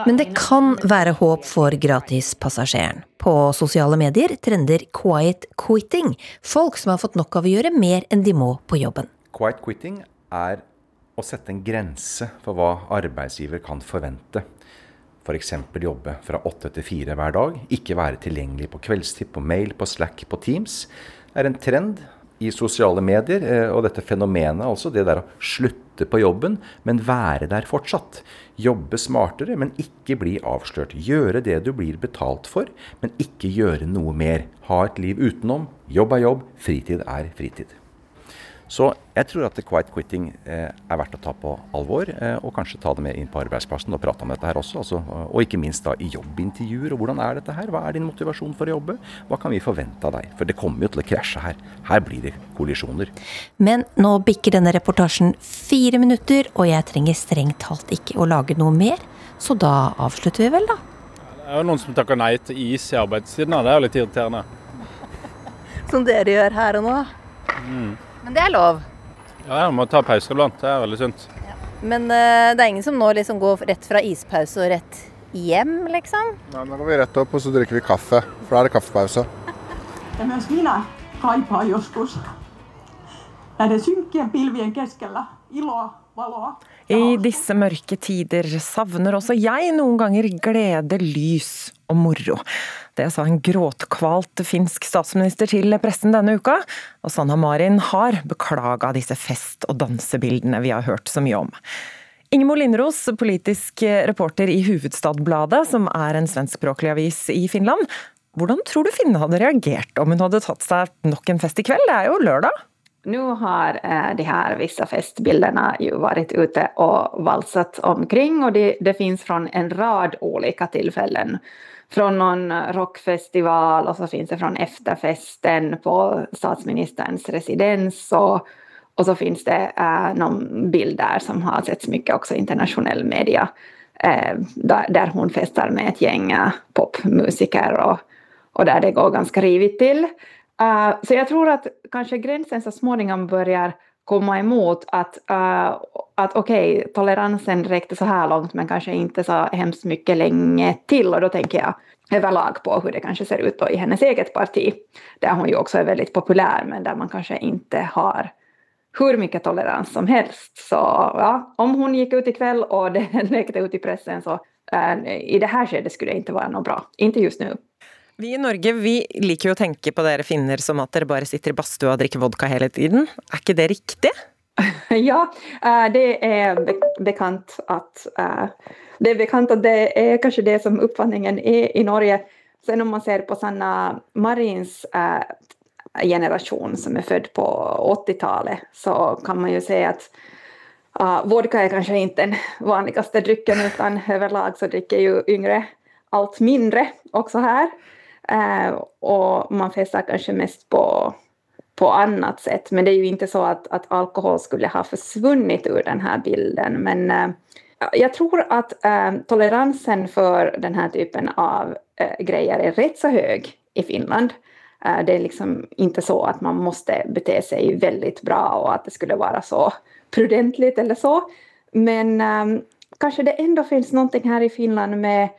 Men det kan være håp for gratispassasjeren. På sosiale medier trender quiet quitting. Folk som har fått nok av å gjøre mer enn de må på jobben. Quiet quitting er å sette en grense for hva arbeidsgiver kan forvente. F.eks. jobbe fra åtte til fire hver dag, ikke være tilgjengelig på kveldstid, på mail, på Slack, på Teams. Det er en trend i sosiale medier, eh, og dette fenomenet, altså det der å slutte på jobben, men være der fortsatt. Jobbe smartere, men ikke bli avslørt. Gjøre det du blir betalt for, men ikke gjøre noe mer. Ha et liv utenom. Jobb er jobb, fritid er fritid. Så jeg tror at quiet quitting eh, er verdt å ta på alvor, eh, og kanskje ta det med inn på arbeidsplassen og prate om dette her også. Altså, og ikke minst da i jobbintervjuer. og Hvordan er dette her? Hva er din motivasjon for å jobbe? Hva kan vi forvente av deg? For det kommer jo til å krasje her. Her blir det kollisjoner. Men nå bikker denne reportasjen fire minutter, og jeg trenger strengt talt ikke å lage noe mer. Så da avslutter vi vel, da. Det er jo noen som takker nei til is i arbeidstiden. Det er jo litt irriterende. Som dere gjør her og nå. Mm. Men det er lov. Ja, jeg må ta pauser iblant. Det er veldig sunt. Men uh, det er ingen som nå liksom går rett fra ispause og rett hjem, liksom? Nei, Nå går vi rett opp og så drikker vi kaffe, for da er det kaffepause. [laughs] Myös minä kaipaan joskus näiden synkkien pilvien keskellä iloa, valoa. I disse mørke tider savner også jeg noen ganger glede, lys og moro. Det sa en gråtkvalt finsk statsminister til pressen denne uka, og Sanna Marin har beklaga disse fest- og dansebildene vi har hørt så mye om. Ingeborg Lindros, politisk reporter i Hovedstadbladet, som er en svenskspråklig avis i Finland. Hvordan tror du Finne hadde reagert om hun hadde tatt seg nok en fest i kveld? Det er jo lørdag. Nu har eh, de här vissa festbilderna ju varit ute och valsat omkring och det, det finns från en rad olika tillfällen. Från någon rockfestival och så finns det från efterfesten på statsministerns residens och, och så finns det eh, någon bild där som har setts mycket också i internationell media eh, där, där hon festar med ett gäng eh, popmusiker och, och där det går ganska rivigt till. Uh, så jag tror att kanske gränsen så småningom börjar komma emot att, uh, att okej, okay, toleransen räckte så här långt men kanske inte så hemskt mycket länge till och då tänker jag överlag på hur det kanske ser ut då i hennes eget parti där hon ju också är väldigt populär men där man kanske inte har hur mycket tolerans som helst. Så ja, om hon gick ut ikväll och [laughs] det läckte ut i pressen så uh, i det här skedet skulle det inte vara något bra. Inte just nu. Vi i Norge vi liker jo å tenke på dere finner som at dere bare sitter i badstua og drikker vodka hele tiden. Er ikke det riktig? [laughs] ja, det er bekant at det er bekant at det er kanskje det som oppfatningen er i Norge. Så når man ser på Sanna Marins generasjon som er født på 80-tallet, så kan man jo se at vodka är kanske inte den vanligaste drycken utan överlag så dricker ju yngre allt mindre också här. Uh, och man festar kanske mest på, på annat sätt. Men det är ju inte så att, att alkohol skulle ha försvunnit ur den här bilden. Men eh, jag tror att eh, toleransen för den här typen av grejer är rätt så hög i Finland. det är liksom inte så att man måste bete sig väldigt bra och att det skulle vara så prudentligt eller så. Men um, kanske det ändå finns någonting här i Finland med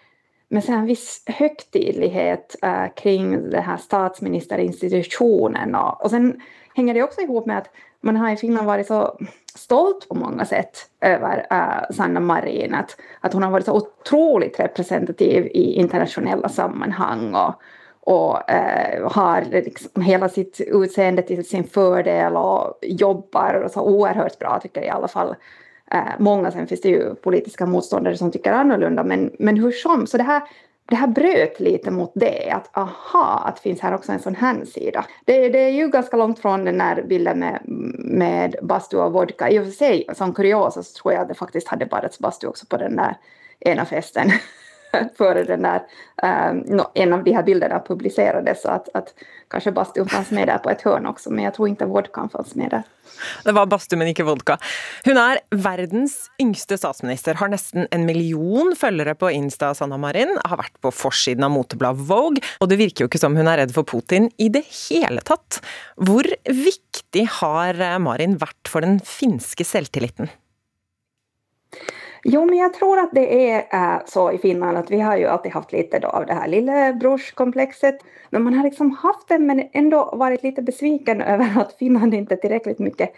med så en viss högtidlighet uh, kring den här statsministerinstitutionen. Och, och sen hänger det också ihop med att man har i Finland varit så stolt på många sätt över uh, Sanna Marin, att, att hon har varit så otroligt representativ i internationella sammanhang och, och uh, har liksom hela sitt utseende till sin fördel och jobbar så oerhört bra, tycker jag i alla fall. Eh, många, sen finns det ju politiska motståndare som tycker annorlunda, men, men hur som, så det här, det här bröt lite mot det, att aha, att finns här också en sån här sida. Det, det är ju ganska långt från den där bilden med, med bastu och vodka. I och för sig, som kuriosa så tror jag att det faktiskt hade badats bastu också på den där ena festen. [laughs] [laughs] före den där, uh, en av de här bilderna publicerades. Så att, att kanske bastun fanns med där på ett hörn också, men jag tror inte vodkan fanns med där. Det var badstue, men ikke vodka. Hun er verdens yngste statsminister, har nesten en million følgere på Insta, Sanna Marin, har vært på forsiden av motebladet Vogue, og det virker jo ikke som hun er redd for Putin i det hele tatt. Hvor viktig har Marin vært for den finske selvtilliten? Jo, men jeg tror at det er äh, så i Finland at vi har jo alltid hatt litt av det her lillebrorskomplekset. Men man har liksom hatt det men ändå vært litt besviken [laughs] over at Finland ikke tillräckligt mye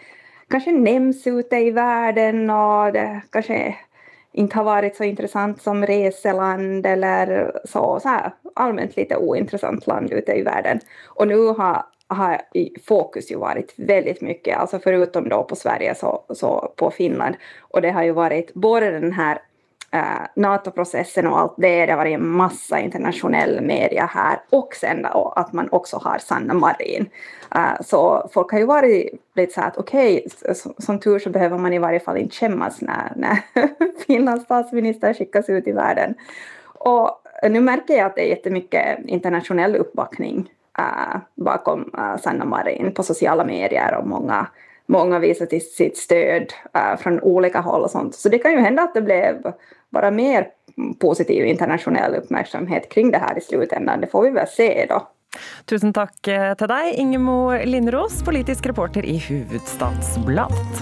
kanskje nämns ute i verden og det kanskje inte har varit så intressant som reseland eller så, så här, allmänt lite ointressant land ute i världen. Och nu har har fokus ju varit väldigt mycket, alltså förutom då på Sverige så, så på Finland. Och det har ju varit både den här eh, NATO-processen och allt det, det har varit en massa internationell media här och sen då att man också har Sanna Marin. Eh, så folk har ju varit lite så att okej, okay, som, tur så behöver man i varje fall inte skämmas när, när [laughs] Finlands statsminister skickas ut i världen. Och nu märker jag att det är jättemycket internationell uppbackning bakom äh, Sanna Marin på sociala medier och många, många till sitt stöd äh, från olika håll och sånt. Så det kan ju hända att det blev bara mer positiv internationell uppmärksamhet kring det här i slutändan. Det får vi väl se då. Tusen takk eh, til deg, Ingemo Lindros, politisk reporter i Huvudstadsbladet.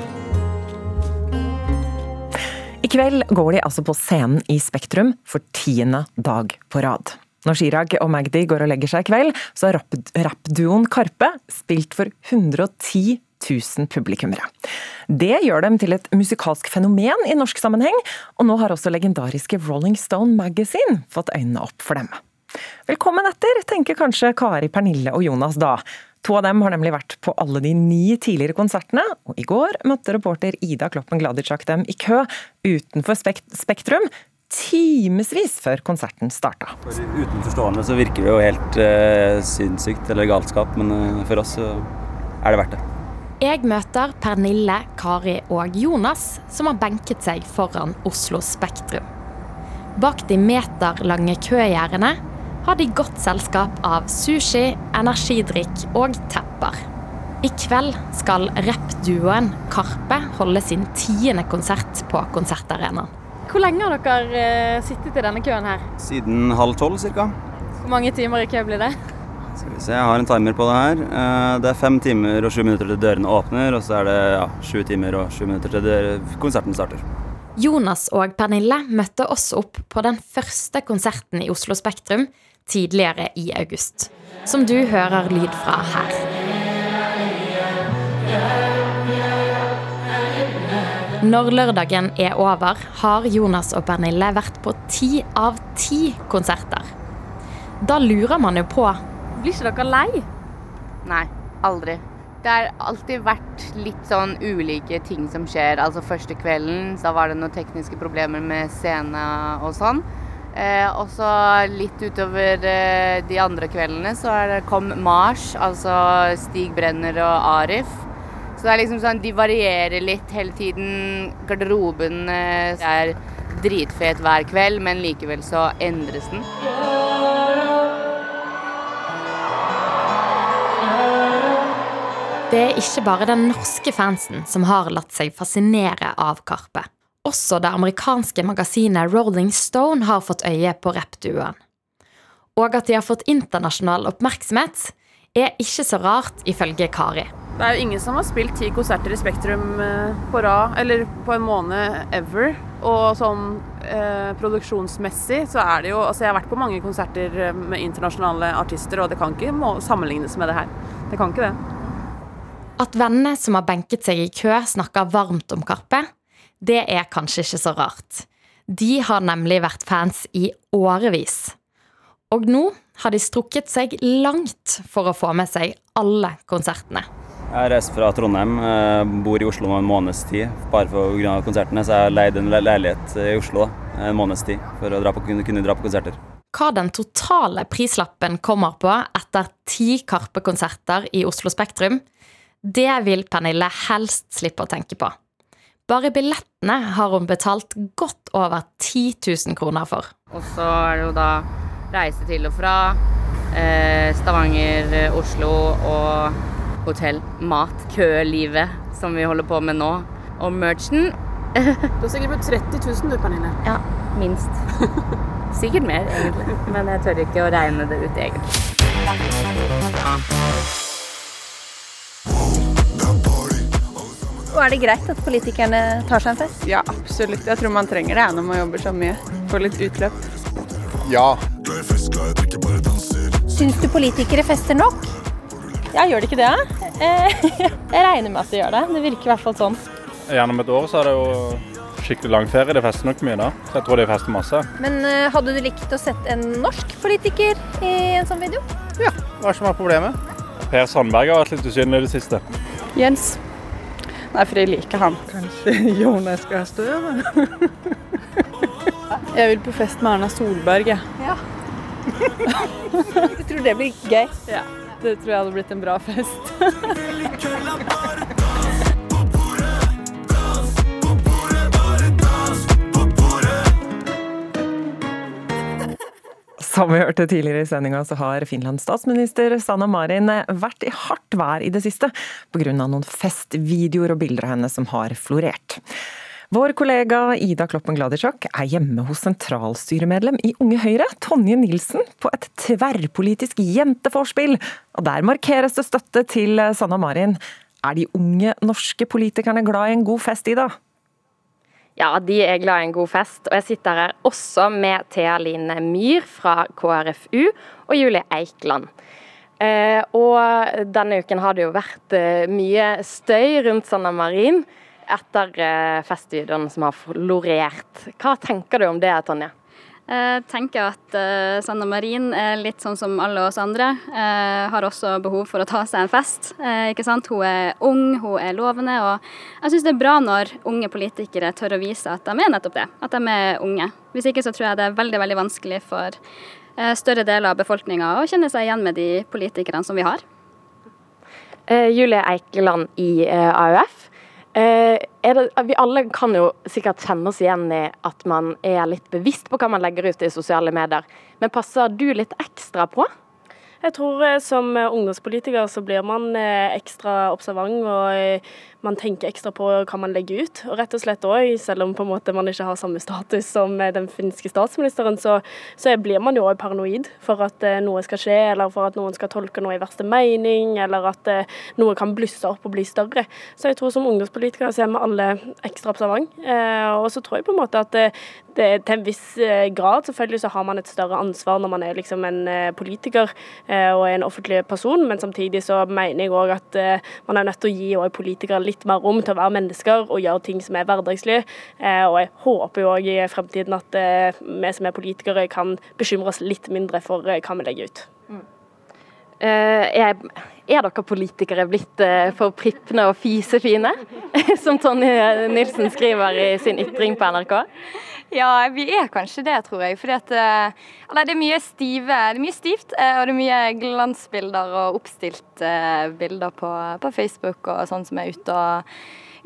I kveld går de altså på scenen i Spektrum for tiende dag på rad. Når Chirag og Magdi går og legger seg i kveld, så har rappduoen Karpe spilt for 110 000 publikummere. Det gjør dem til et musikalsk fenomen i norsk sammenheng, og nå har også legendariske Rolling Stone Magazine fått øynene opp for dem. Velkommen etter, tenker kanskje Kari, Pernille og Jonas da. To av dem har nemlig vært på alle de ni tidligere konsertene, og i går møtte reporter Ida Kloppen Gladitsjak dem i kø utenfor Spektrum, timevis før konserten starta. For utenforstående så virker det jo helt eh, sinnssykt eller galskap, men eh, for oss så er det verdt det. Jeg møter Pernille, Kari og Jonas, som har benket seg foran Oslo Spektrum. Bak de meterlange køgjerdene har de godt selskap av sushi, energidrikk og tepper. I kveld skal rappduoen Karpe holde sin tiende konsert på Konsertarenaen. Hvor lenge har dere eh, sittet i denne køen her? Siden halv tolv ca. Hvor mange timer i kø blir det? Skal vi se, Jeg har en timer på det her. Eh, det er fem timer og sju minutter til dørene åpner, og så er det ja, sju timer og sju minutter til konserten starter. Jonas og Pernille møtte oss opp på den første konserten i Oslo Spektrum tidligere i august, som du hører lyd fra her. Når lørdagen er over, har Jonas og Pernille vært på ti av ti konserter. Da lurer man jo på Blir ikke dere lei? Nei, aldri. Det har alltid vært litt sånn ulike ting som skjer. Altså første kvelden så var det noen tekniske problemer med scene og sånn. Eh, og så litt utover eh, de andre kveldene så det, kom Mars, altså Stig Brenner og Arif. Så det er liksom sånn, de varierer litt hele tiden. Garderoben eh, er dritfet hver kveld, men likevel så endres den. Det er ikke bare den norske fansen som har latt seg fascinere av Karpe. Også det amerikanske magasinet Rolling Stone har fått øye på rappduoen. Og at de har fått internasjonal oppmerksomhet, er ikke så rart, ifølge Kari. Det er jo ingen som har spilt ti konserter i Spektrum eh, på rad, eller på en måned ever. Og sånn eh, produksjonsmessig så er det jo Altså, jeg har vært på mange konserter eh, med internasjonale artister, og det kan ikke sammenlignes med det her. Det kan ikke det. At vennene som har benket seg i kø, snakker varmt om Karpe, det er kanskje ikke så rart. De har nemlig vært fans i årevis. Og nå har de strukket seg langt for å få med seg alle konsertene. Jeg har reist fra Trondheim, eh, bor i Oslo nå en måneds tid. Bare pga. konsertene, så jeg har leid en leilighet i Oslo en måneds tid for å dra på, kunne dra på konserter. Hva den totale prislappen kommer på etter ti Karpe-konserter i Oslo Spektrum, det vil Pernille helst slippe å tenke på. Bare billettene har hun betalt godt over 10 000 kroner for. Og så er det jo da reise til og fra. Eh, Stavanger, eh, Oslo og hotell, mat, kølivet som vi holder på med nå. Og merchen. Du har sikkert brukt 30 000 du, Pernille. Ja, minst. Sikkert mer, egentlig. Men jeg tør ikke å regne det ut, egentlig. Og er det greit at politikerne tar seg en fest? Ja, absolutt. Jeg tror man trenger det når man jobber så mye. Får litt utløp. Ja. Syns du politikere fester nok? Ja, gjør de ikke det? Eh, [laughs] Jeg regner med at de gjør det. Det virker i hvert fall sånn. Gjennom et år så er det jo skikkelig lang ferie. De fester nok mye da. Så jeg tror de fester masse. Men eh, hadde du likt å sett en norsk politiker i en sånn video? Hva er som er problemet? Per Sandberg har vært litt usynlig i det siste. Jens. Nei, for jeg liker han. Kanskje [laughs] Jonas Gahr Støre? Jeg vil på fest med Erna Solberg, jeg. Ja. [laughs] Du tror det blir gøy? Ja. Det tror jeg hadde blitt en bra fest. [laughs] Som vi hørte tidligere i sendinga, så har Finlands statsminister Sanna Marin vært i hardt vær i det siste pga. noen festvideoer og bilder av henne som har florert. Vår kollega Ida Kloppen Gladisjok er hjemme hos sentralstyremedlem i Unge Høyre, Tonje Nilsen, på et tverrpolitisk jenteforspill. Og der markeres det støtte til Sanna Marin. Er de unge norske politikerne glad i en god fest, Ida? Ja, de er glad i en god fest. Og jeg sitter her også med Thea Line Myhr fra KrFU og Julie Eikeland. Eh, og denne uken har det jo vært eh, mye støy rundt Sanna Marin etter eh, festvideoene som har florert. Hva tenker du om det, Tonje? Jeg tenker at uh, Sanna Marin er litt sånn som alle oss andre. Uh, har også behov for å ta seg en fest. Ikke sant? Hun er ung, hun er lovende. Og jeg syns det er bra når unge politikere tør å vise at de er nettopp det. At de er unge. Hvis ikke så tror jeg det er veldig, veldig vanskelig for større deler av befolkninga å kjenne seg igjen med de politikerne som vi har. Julie Eikeland i AUF. Eh, det, vi alle kan jo sikkert kjenne oss igjen i at man er litt bevisst på hva man legger ut i sosiale medier. Men passer du litt ekstra på? Jeg tror eh, som ungdomspolitiker så blir man eh, ekstra observant og man tenker ekstra på hva man legger ut. Og rett og slett òg, selv om på en måte man ikke har samme status som den finske statsministeren, så, så blir man jo òg paranoid for at noe skal skje, eller for at noen skal tolke noe i verste mening, eller at noe kan blusse opp og bli større. Så jeg tror som ungdomspolitiker så er vi alle ekstra observant. Og så tror jeg på en måte at det, det, til en viss grad selvfølgelig så har man et større ansvar når man er liksom en politiker og en offentlig person, men samtidig så mener jeg òg at man er nødt til å gi politikere litt mer rom til å være mennesker og gjøre ting som er hverdagslige. Og jeg håper jo òg i fremtiden at vi som er politikere kan bekymre oss litt mindre for hva vi legger ut. Mm. Er, er dere politikere blitt for prippende og fisefine, [laughs] som Tonje Nilsen skriver i sin ytring på NRK? Ja, vi er kanskje det, tror jeg. Fordi at eller, det, er mye det er mye stivt, og det er mye glansbilder og oppstilte bilder på, på Facebook og sånn som er ute og,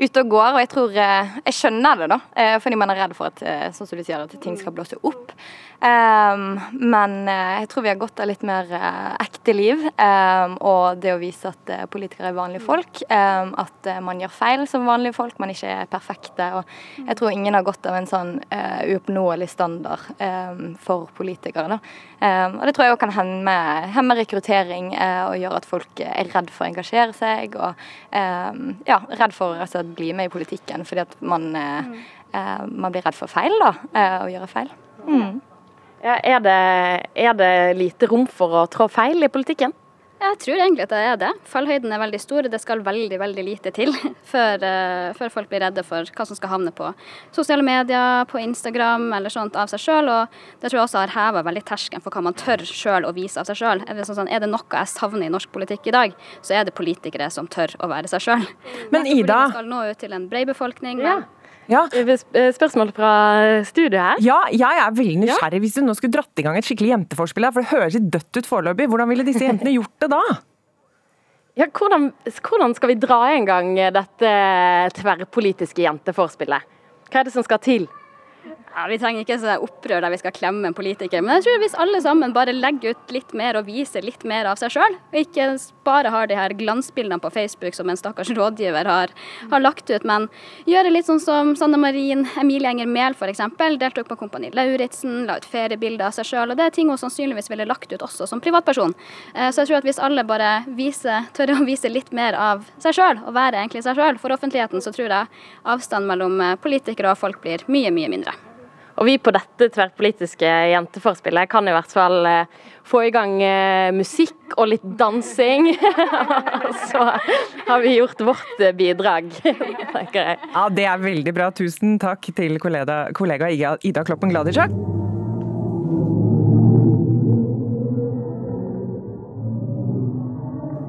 ute og går. Og jeg tror Jeg skjønner det, da, fordi man er redd for at, sånn som du sier, at ting skal blåse opp. Um, men jeg tror vi har godt av litt mer uh, ekte liv. Um, og det å vise at uh, politikere er vanlige folk. Um, at uh, man gjør feil som vanlige folk, man ikke er perfekte. Og jeg tror ingen har godt av en sånn uoppnåelig standard for politikere. og det tror jeg òg kan hemme, hemme rekruttering og gjøre at folk er redd for å engasjere seg. Og ja, redd for å bli med i politikken fordi at man, man blir redd for feil, da. Å gjøre feil. Mm. Ja, er, det, er, det, lite rom for å trå feil i politikken? Jeg tror egentlig at det er det. Fallhøyden er veldig stor. Det skal veldig veldig lite til [laughs] før, uh, før, folk blir redde for hva som skal havne på sosiale medier, på Instagram eller sånt av seg sjøl. Det tror jeg også har heva veldig terskelen for hva man tør sjøl å vise av seg sjøl. Er, sånn, er, det noe jeg savner i norsk politikk i dag, så er det politikere som tør å være seg sjøl. Men Ida Man skal nå ut til en bred befolkning. Ja. Ja. Spørsmål fra studio her? Ja, jeg er veldig nysgjerrig. Hvis du nå skulle dratt i gang et skikkelig jenteforspill her, for det høres litt dødt ut foreløpig, hvordan ville disse jentene gjort det da? Ja, hvordan, hvordan skal vi dra i gang dette tverrpolitiske jenteforspillet? Hva er det som skal til? Ja, Vi trenger ikke sånn opprør der vi skal klemme en politiker. men jeg tror hvis alle sammen bare legger ut litt mer og viser litt mer av seg sjøl, og ikke bare har de her glansbildene på Facebook som en stakkars rådgiver har, har lagt ut, men gjøre litt sånn som Sanne Marin, Emilie Enger Mehl f.eks. deltok på Kompani Lauritzen, la ut feriebilder av seg sjøl, og det er ting hun sannsynligvis ville lagt ut også som privatperson. Eh, så jeg tror at hvis alle bare viser, tør å vise litt mer av seg sjøl, og være egentlig seg sjøl for offentligheten, så tror jeg avstanden mellom eh, politikere og folk blir mye, mye mindre. Og vi på dette tverrpolitiske jenteforspillet kan i hvert fall eh, få i gang eh, musikk og litt dansing. [laughs] Så har vi gjort vårt eh, bidrag, [laughs] tenker jeg. Ja, Det er veldig bra. Tusen takk til kollega, kollega Ida Kloppen Gladisjak.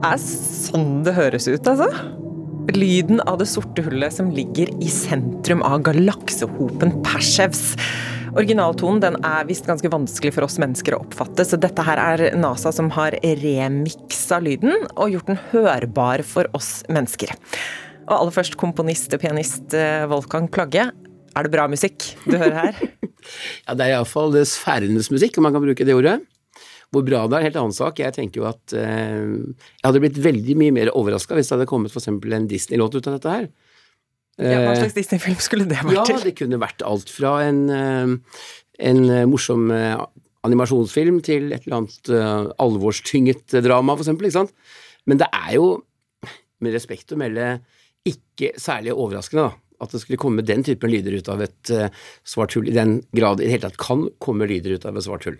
er sånn det høres ut, altså. Lyden av det sorte hullet som ligger i sentrum av galaksehopen Persevs. Originaltonen den er visst ganske vanskelig for oss mennesker å oppfatte, så dette her er NASA som har remiksa lyden og gjort den hørbar for oss mennesker. Og aller først komponist og pianist Volkan Plagge. Er det bra musikk du hører her? [laughs] ja, det er iallfall sfærenes musikk, om man kan bruke det ordet. Hvor bra det er, helt annen sak. Jeg tenker jo at eh, jeg hadde blitt veldig mye mer overraska hvis det hadde kommet f.eks. en Disney-låt ut av dette her. Ja, hva slags Disney-film skulle det vært? Ja, det kunne vært alt fra en, eh, en eh, morsom eh, animasjonsfilm til et eller annet alvorstynget drama, for eksempel, ikke sant. Men det er jo, med respekt å melde, ikke særlig overraskende, da. At det skulle komme den typen lyder ut av et svart hull, i den grad i det hele tatt kan komme lyder ut av et svart hull.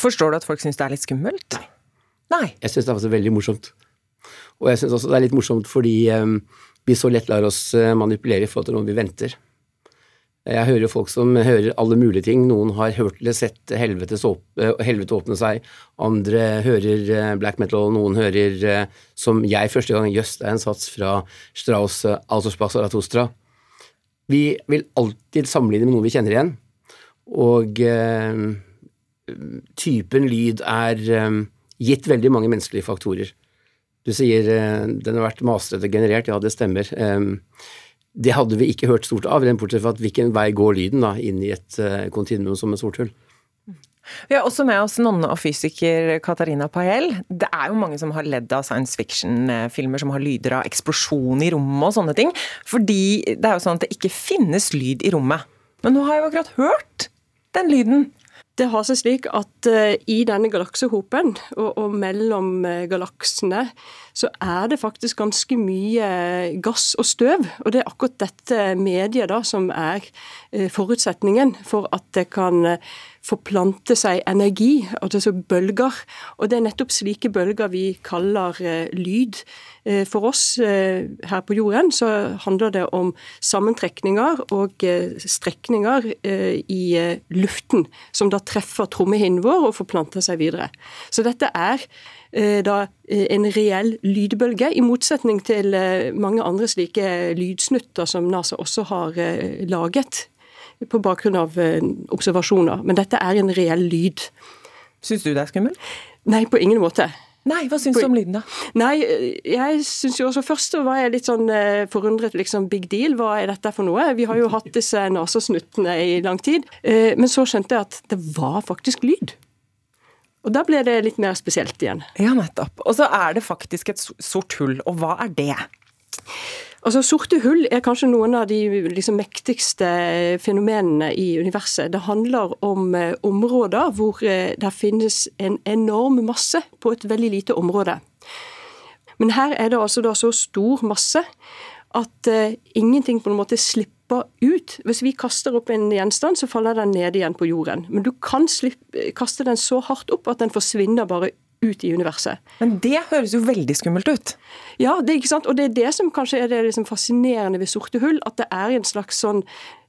Forstår du at folk syns det er litt skummelt? Nei. Jeg syns det er faktisk veldig morsomt. Og jeg syns også det er litt morsomt fordi um, vi så lett lar oss uh, manipulere i forhold til noe vi venter. Jeg hører folk som hører alle mulige ting. Noen har hørt eller sett helvete, helvete åpne seg. Andre hører uh, black metal, noen hører, som jeg første gang, jøss, det er en sats fra Strauss, uh, Saratostra. Vi vil alltid sammenligne med noe vi kjenner igjen. Og typen lyd er um, gitt veldig mange menneskelige faktorer. Du sier uh, den har vært mastret og generert, ja, det stemmer. Um, det hadde vi ikke hørt stort av, bortsett fra at hvilken vei går lyden da, inn i et uh, kontinuum som et sort hull. Vi har også med oss nonne og fysiker Katarina Pael. Det er jo mange som har ledd av science fiction-filmer som har lyder av eksplosjon i rommet og sånne ting. Fordi det er jo sånn at det ikke finnes lyd i rommet. Men nå har jeg jo akkurat hørt den lyden. Det har seg slik at uh, i denne galaksehopen og, og mellom uh, galaksene, så er det faktisk ganske mye gass og støv. Og det er akkurat dette mediet da som er uh, forutsetningen for at det kan forplante seg energi, altså bølger. Og det er nettopp slike bølger vi kaller lyd. For oss her på jorden så handler det om sammentrekninger og strekninger i luften, som da treffer trommehinnen vår og forplanter seg videre. Så dette er da en reell lydbølge, i motsetning til mange andre slike lydsnutter som NASA også har laget på bakgrunn av observasjoner. Men dette er en reell lyd. Syns du det er skummelt? Nei, på ingen måte. Nei, hva syns du om lyden, da? Nei, jeg syns jo også Først var jeg litt sånn eh, forundret, liksom big deal, hva er dette for noe? Vi har jo hatt disse nasesnuttene i lang tid. Eh, men så skjønte jeg at det var faktisk lyd. Og da ble det litt mer spesielt igjen. Ja, nettopp. Og så er det faktisk et sort hull, og hva er det? Altså, Sorte hull er kanskje noen av de liksom, mektigste fenomenene i universet. Det handler om eh, områder hvor eh, det finnes en enorm masse på et veldig lite område. Men her er det altså da så stor masse at eh, ingenting på en måte slipper ut. Hvis vi kaster opp en gjenstand, så faller den ned igjen på jorden. Men du kan slippe, kaste den så hardt opp at den forsvinner bare ut i universet. Men det høres jo veldig skummelt ut? Ja, det er ikke sant? og det er det som kanskje er det liksom fascinerende ved sorte hull. At det er en slags sånn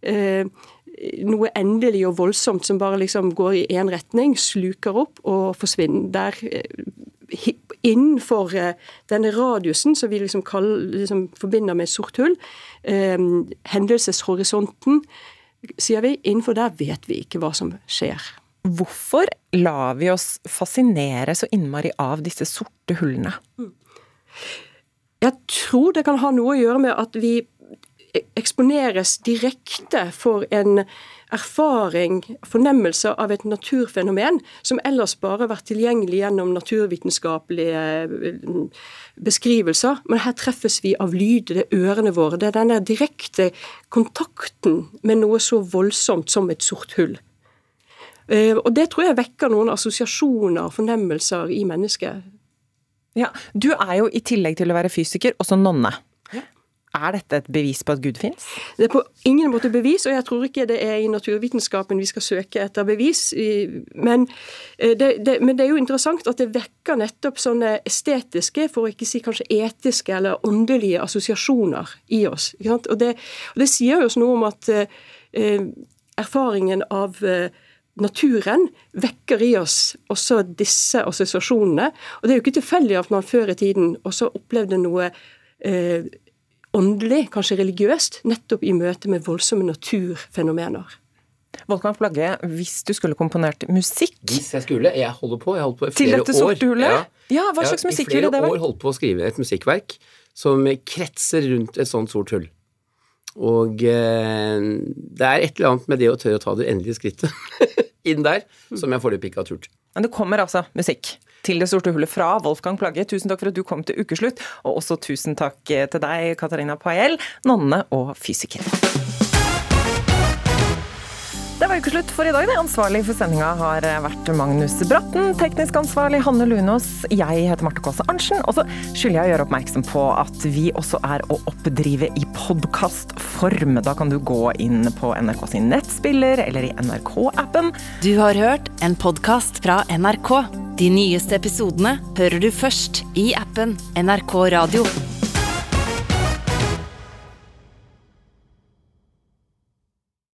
eh, noe endelig og voldsomt som bare liksom går i én retning, sluker opp og forsvinner. Der eh, innenfor eh, denne radiusen som vi liksom, kaller, liksom forbinder med sort hull, eh, hendelseshorisonten, sier vi, innenfor der vet vi ikke hva som skjer. Hvorfor lar vi oss fascinere så innmari av disse sorte hullene? Jeg tror det kan ha noe å gjøre med at vi eksponeres direkte for en erfaring, fornemmelse av et naturfenomen som ellers bare har vært tilgjengelig gjennom naturvitenskapelige eh, beskrivelser. Men her treffes vi av lyd, det er ørene våre. Det er denne direkte kontakten med noe så voldsomt som et sort hull. Eh, og det tror jeg vekker noen assosiasjoner og fornemmelser i mennesket. Ja, Du er jo i tillegg til å være fysiker også nonne. Er dette et bevis på at Gud fins? Det er på ingen måte bevis, og jeg tror ikke det er i naturvitenskapen vi skal søke etter bevis. Men eh, det, det, men det er jo interessant at det vekker nettopp sånne estetiske, for å ikke si kanskje etiske eller åndelige assosiasjoner i oss. Og det, og det, sier jo oss noe om at eh, erfaringen av eh, naturen vekker i oss også disse assosiasjonene. Og det er jo ikke tilfeldig at man før i tiden også opplevde noe eh, åndelig, kanskje religiøst, nettopp i møte med voldsomme naturfenomener. Volkan Flagge, hvis du skulle komponert musikk Hvis jeg skulle? Jeg holder på. Jeg holdt på i flere år. Til dette sorte hullet? Ja. ja. hva slags musikk ville det vært? I flere år holdt på å skrive et musikkverk som kretser rundt et sånt sort hull. Og eh, det er et eller annet med det å tørre å ta det endelige skrittet [laughs] inn der som jeg foreløpig ikke har turt. Men det kommer altså musikk til Det sorte hullet fra Wolfgang Plagge. Tusen takk for at du kom til ukeslutt, og også tusen takk til deg, Katarina Pael, nonne og fysiker. Ukeslutt for i dag. Det ansvarlig for sendinga har vært Magnus Bratten. Teknisk ansvarlig Hanne Lunås. Jeg heter Marte Kaase Arntzen. Og så skylder jeg å gjøre oppmerksom på at vi også er å oppdrive i podkastform. Da kan du gå inn på NRK sin nettspiller eller i NRK-appen. Du har hørt en podkast fra NRK. De nyeste episodene hører du først i appen NRK Radio.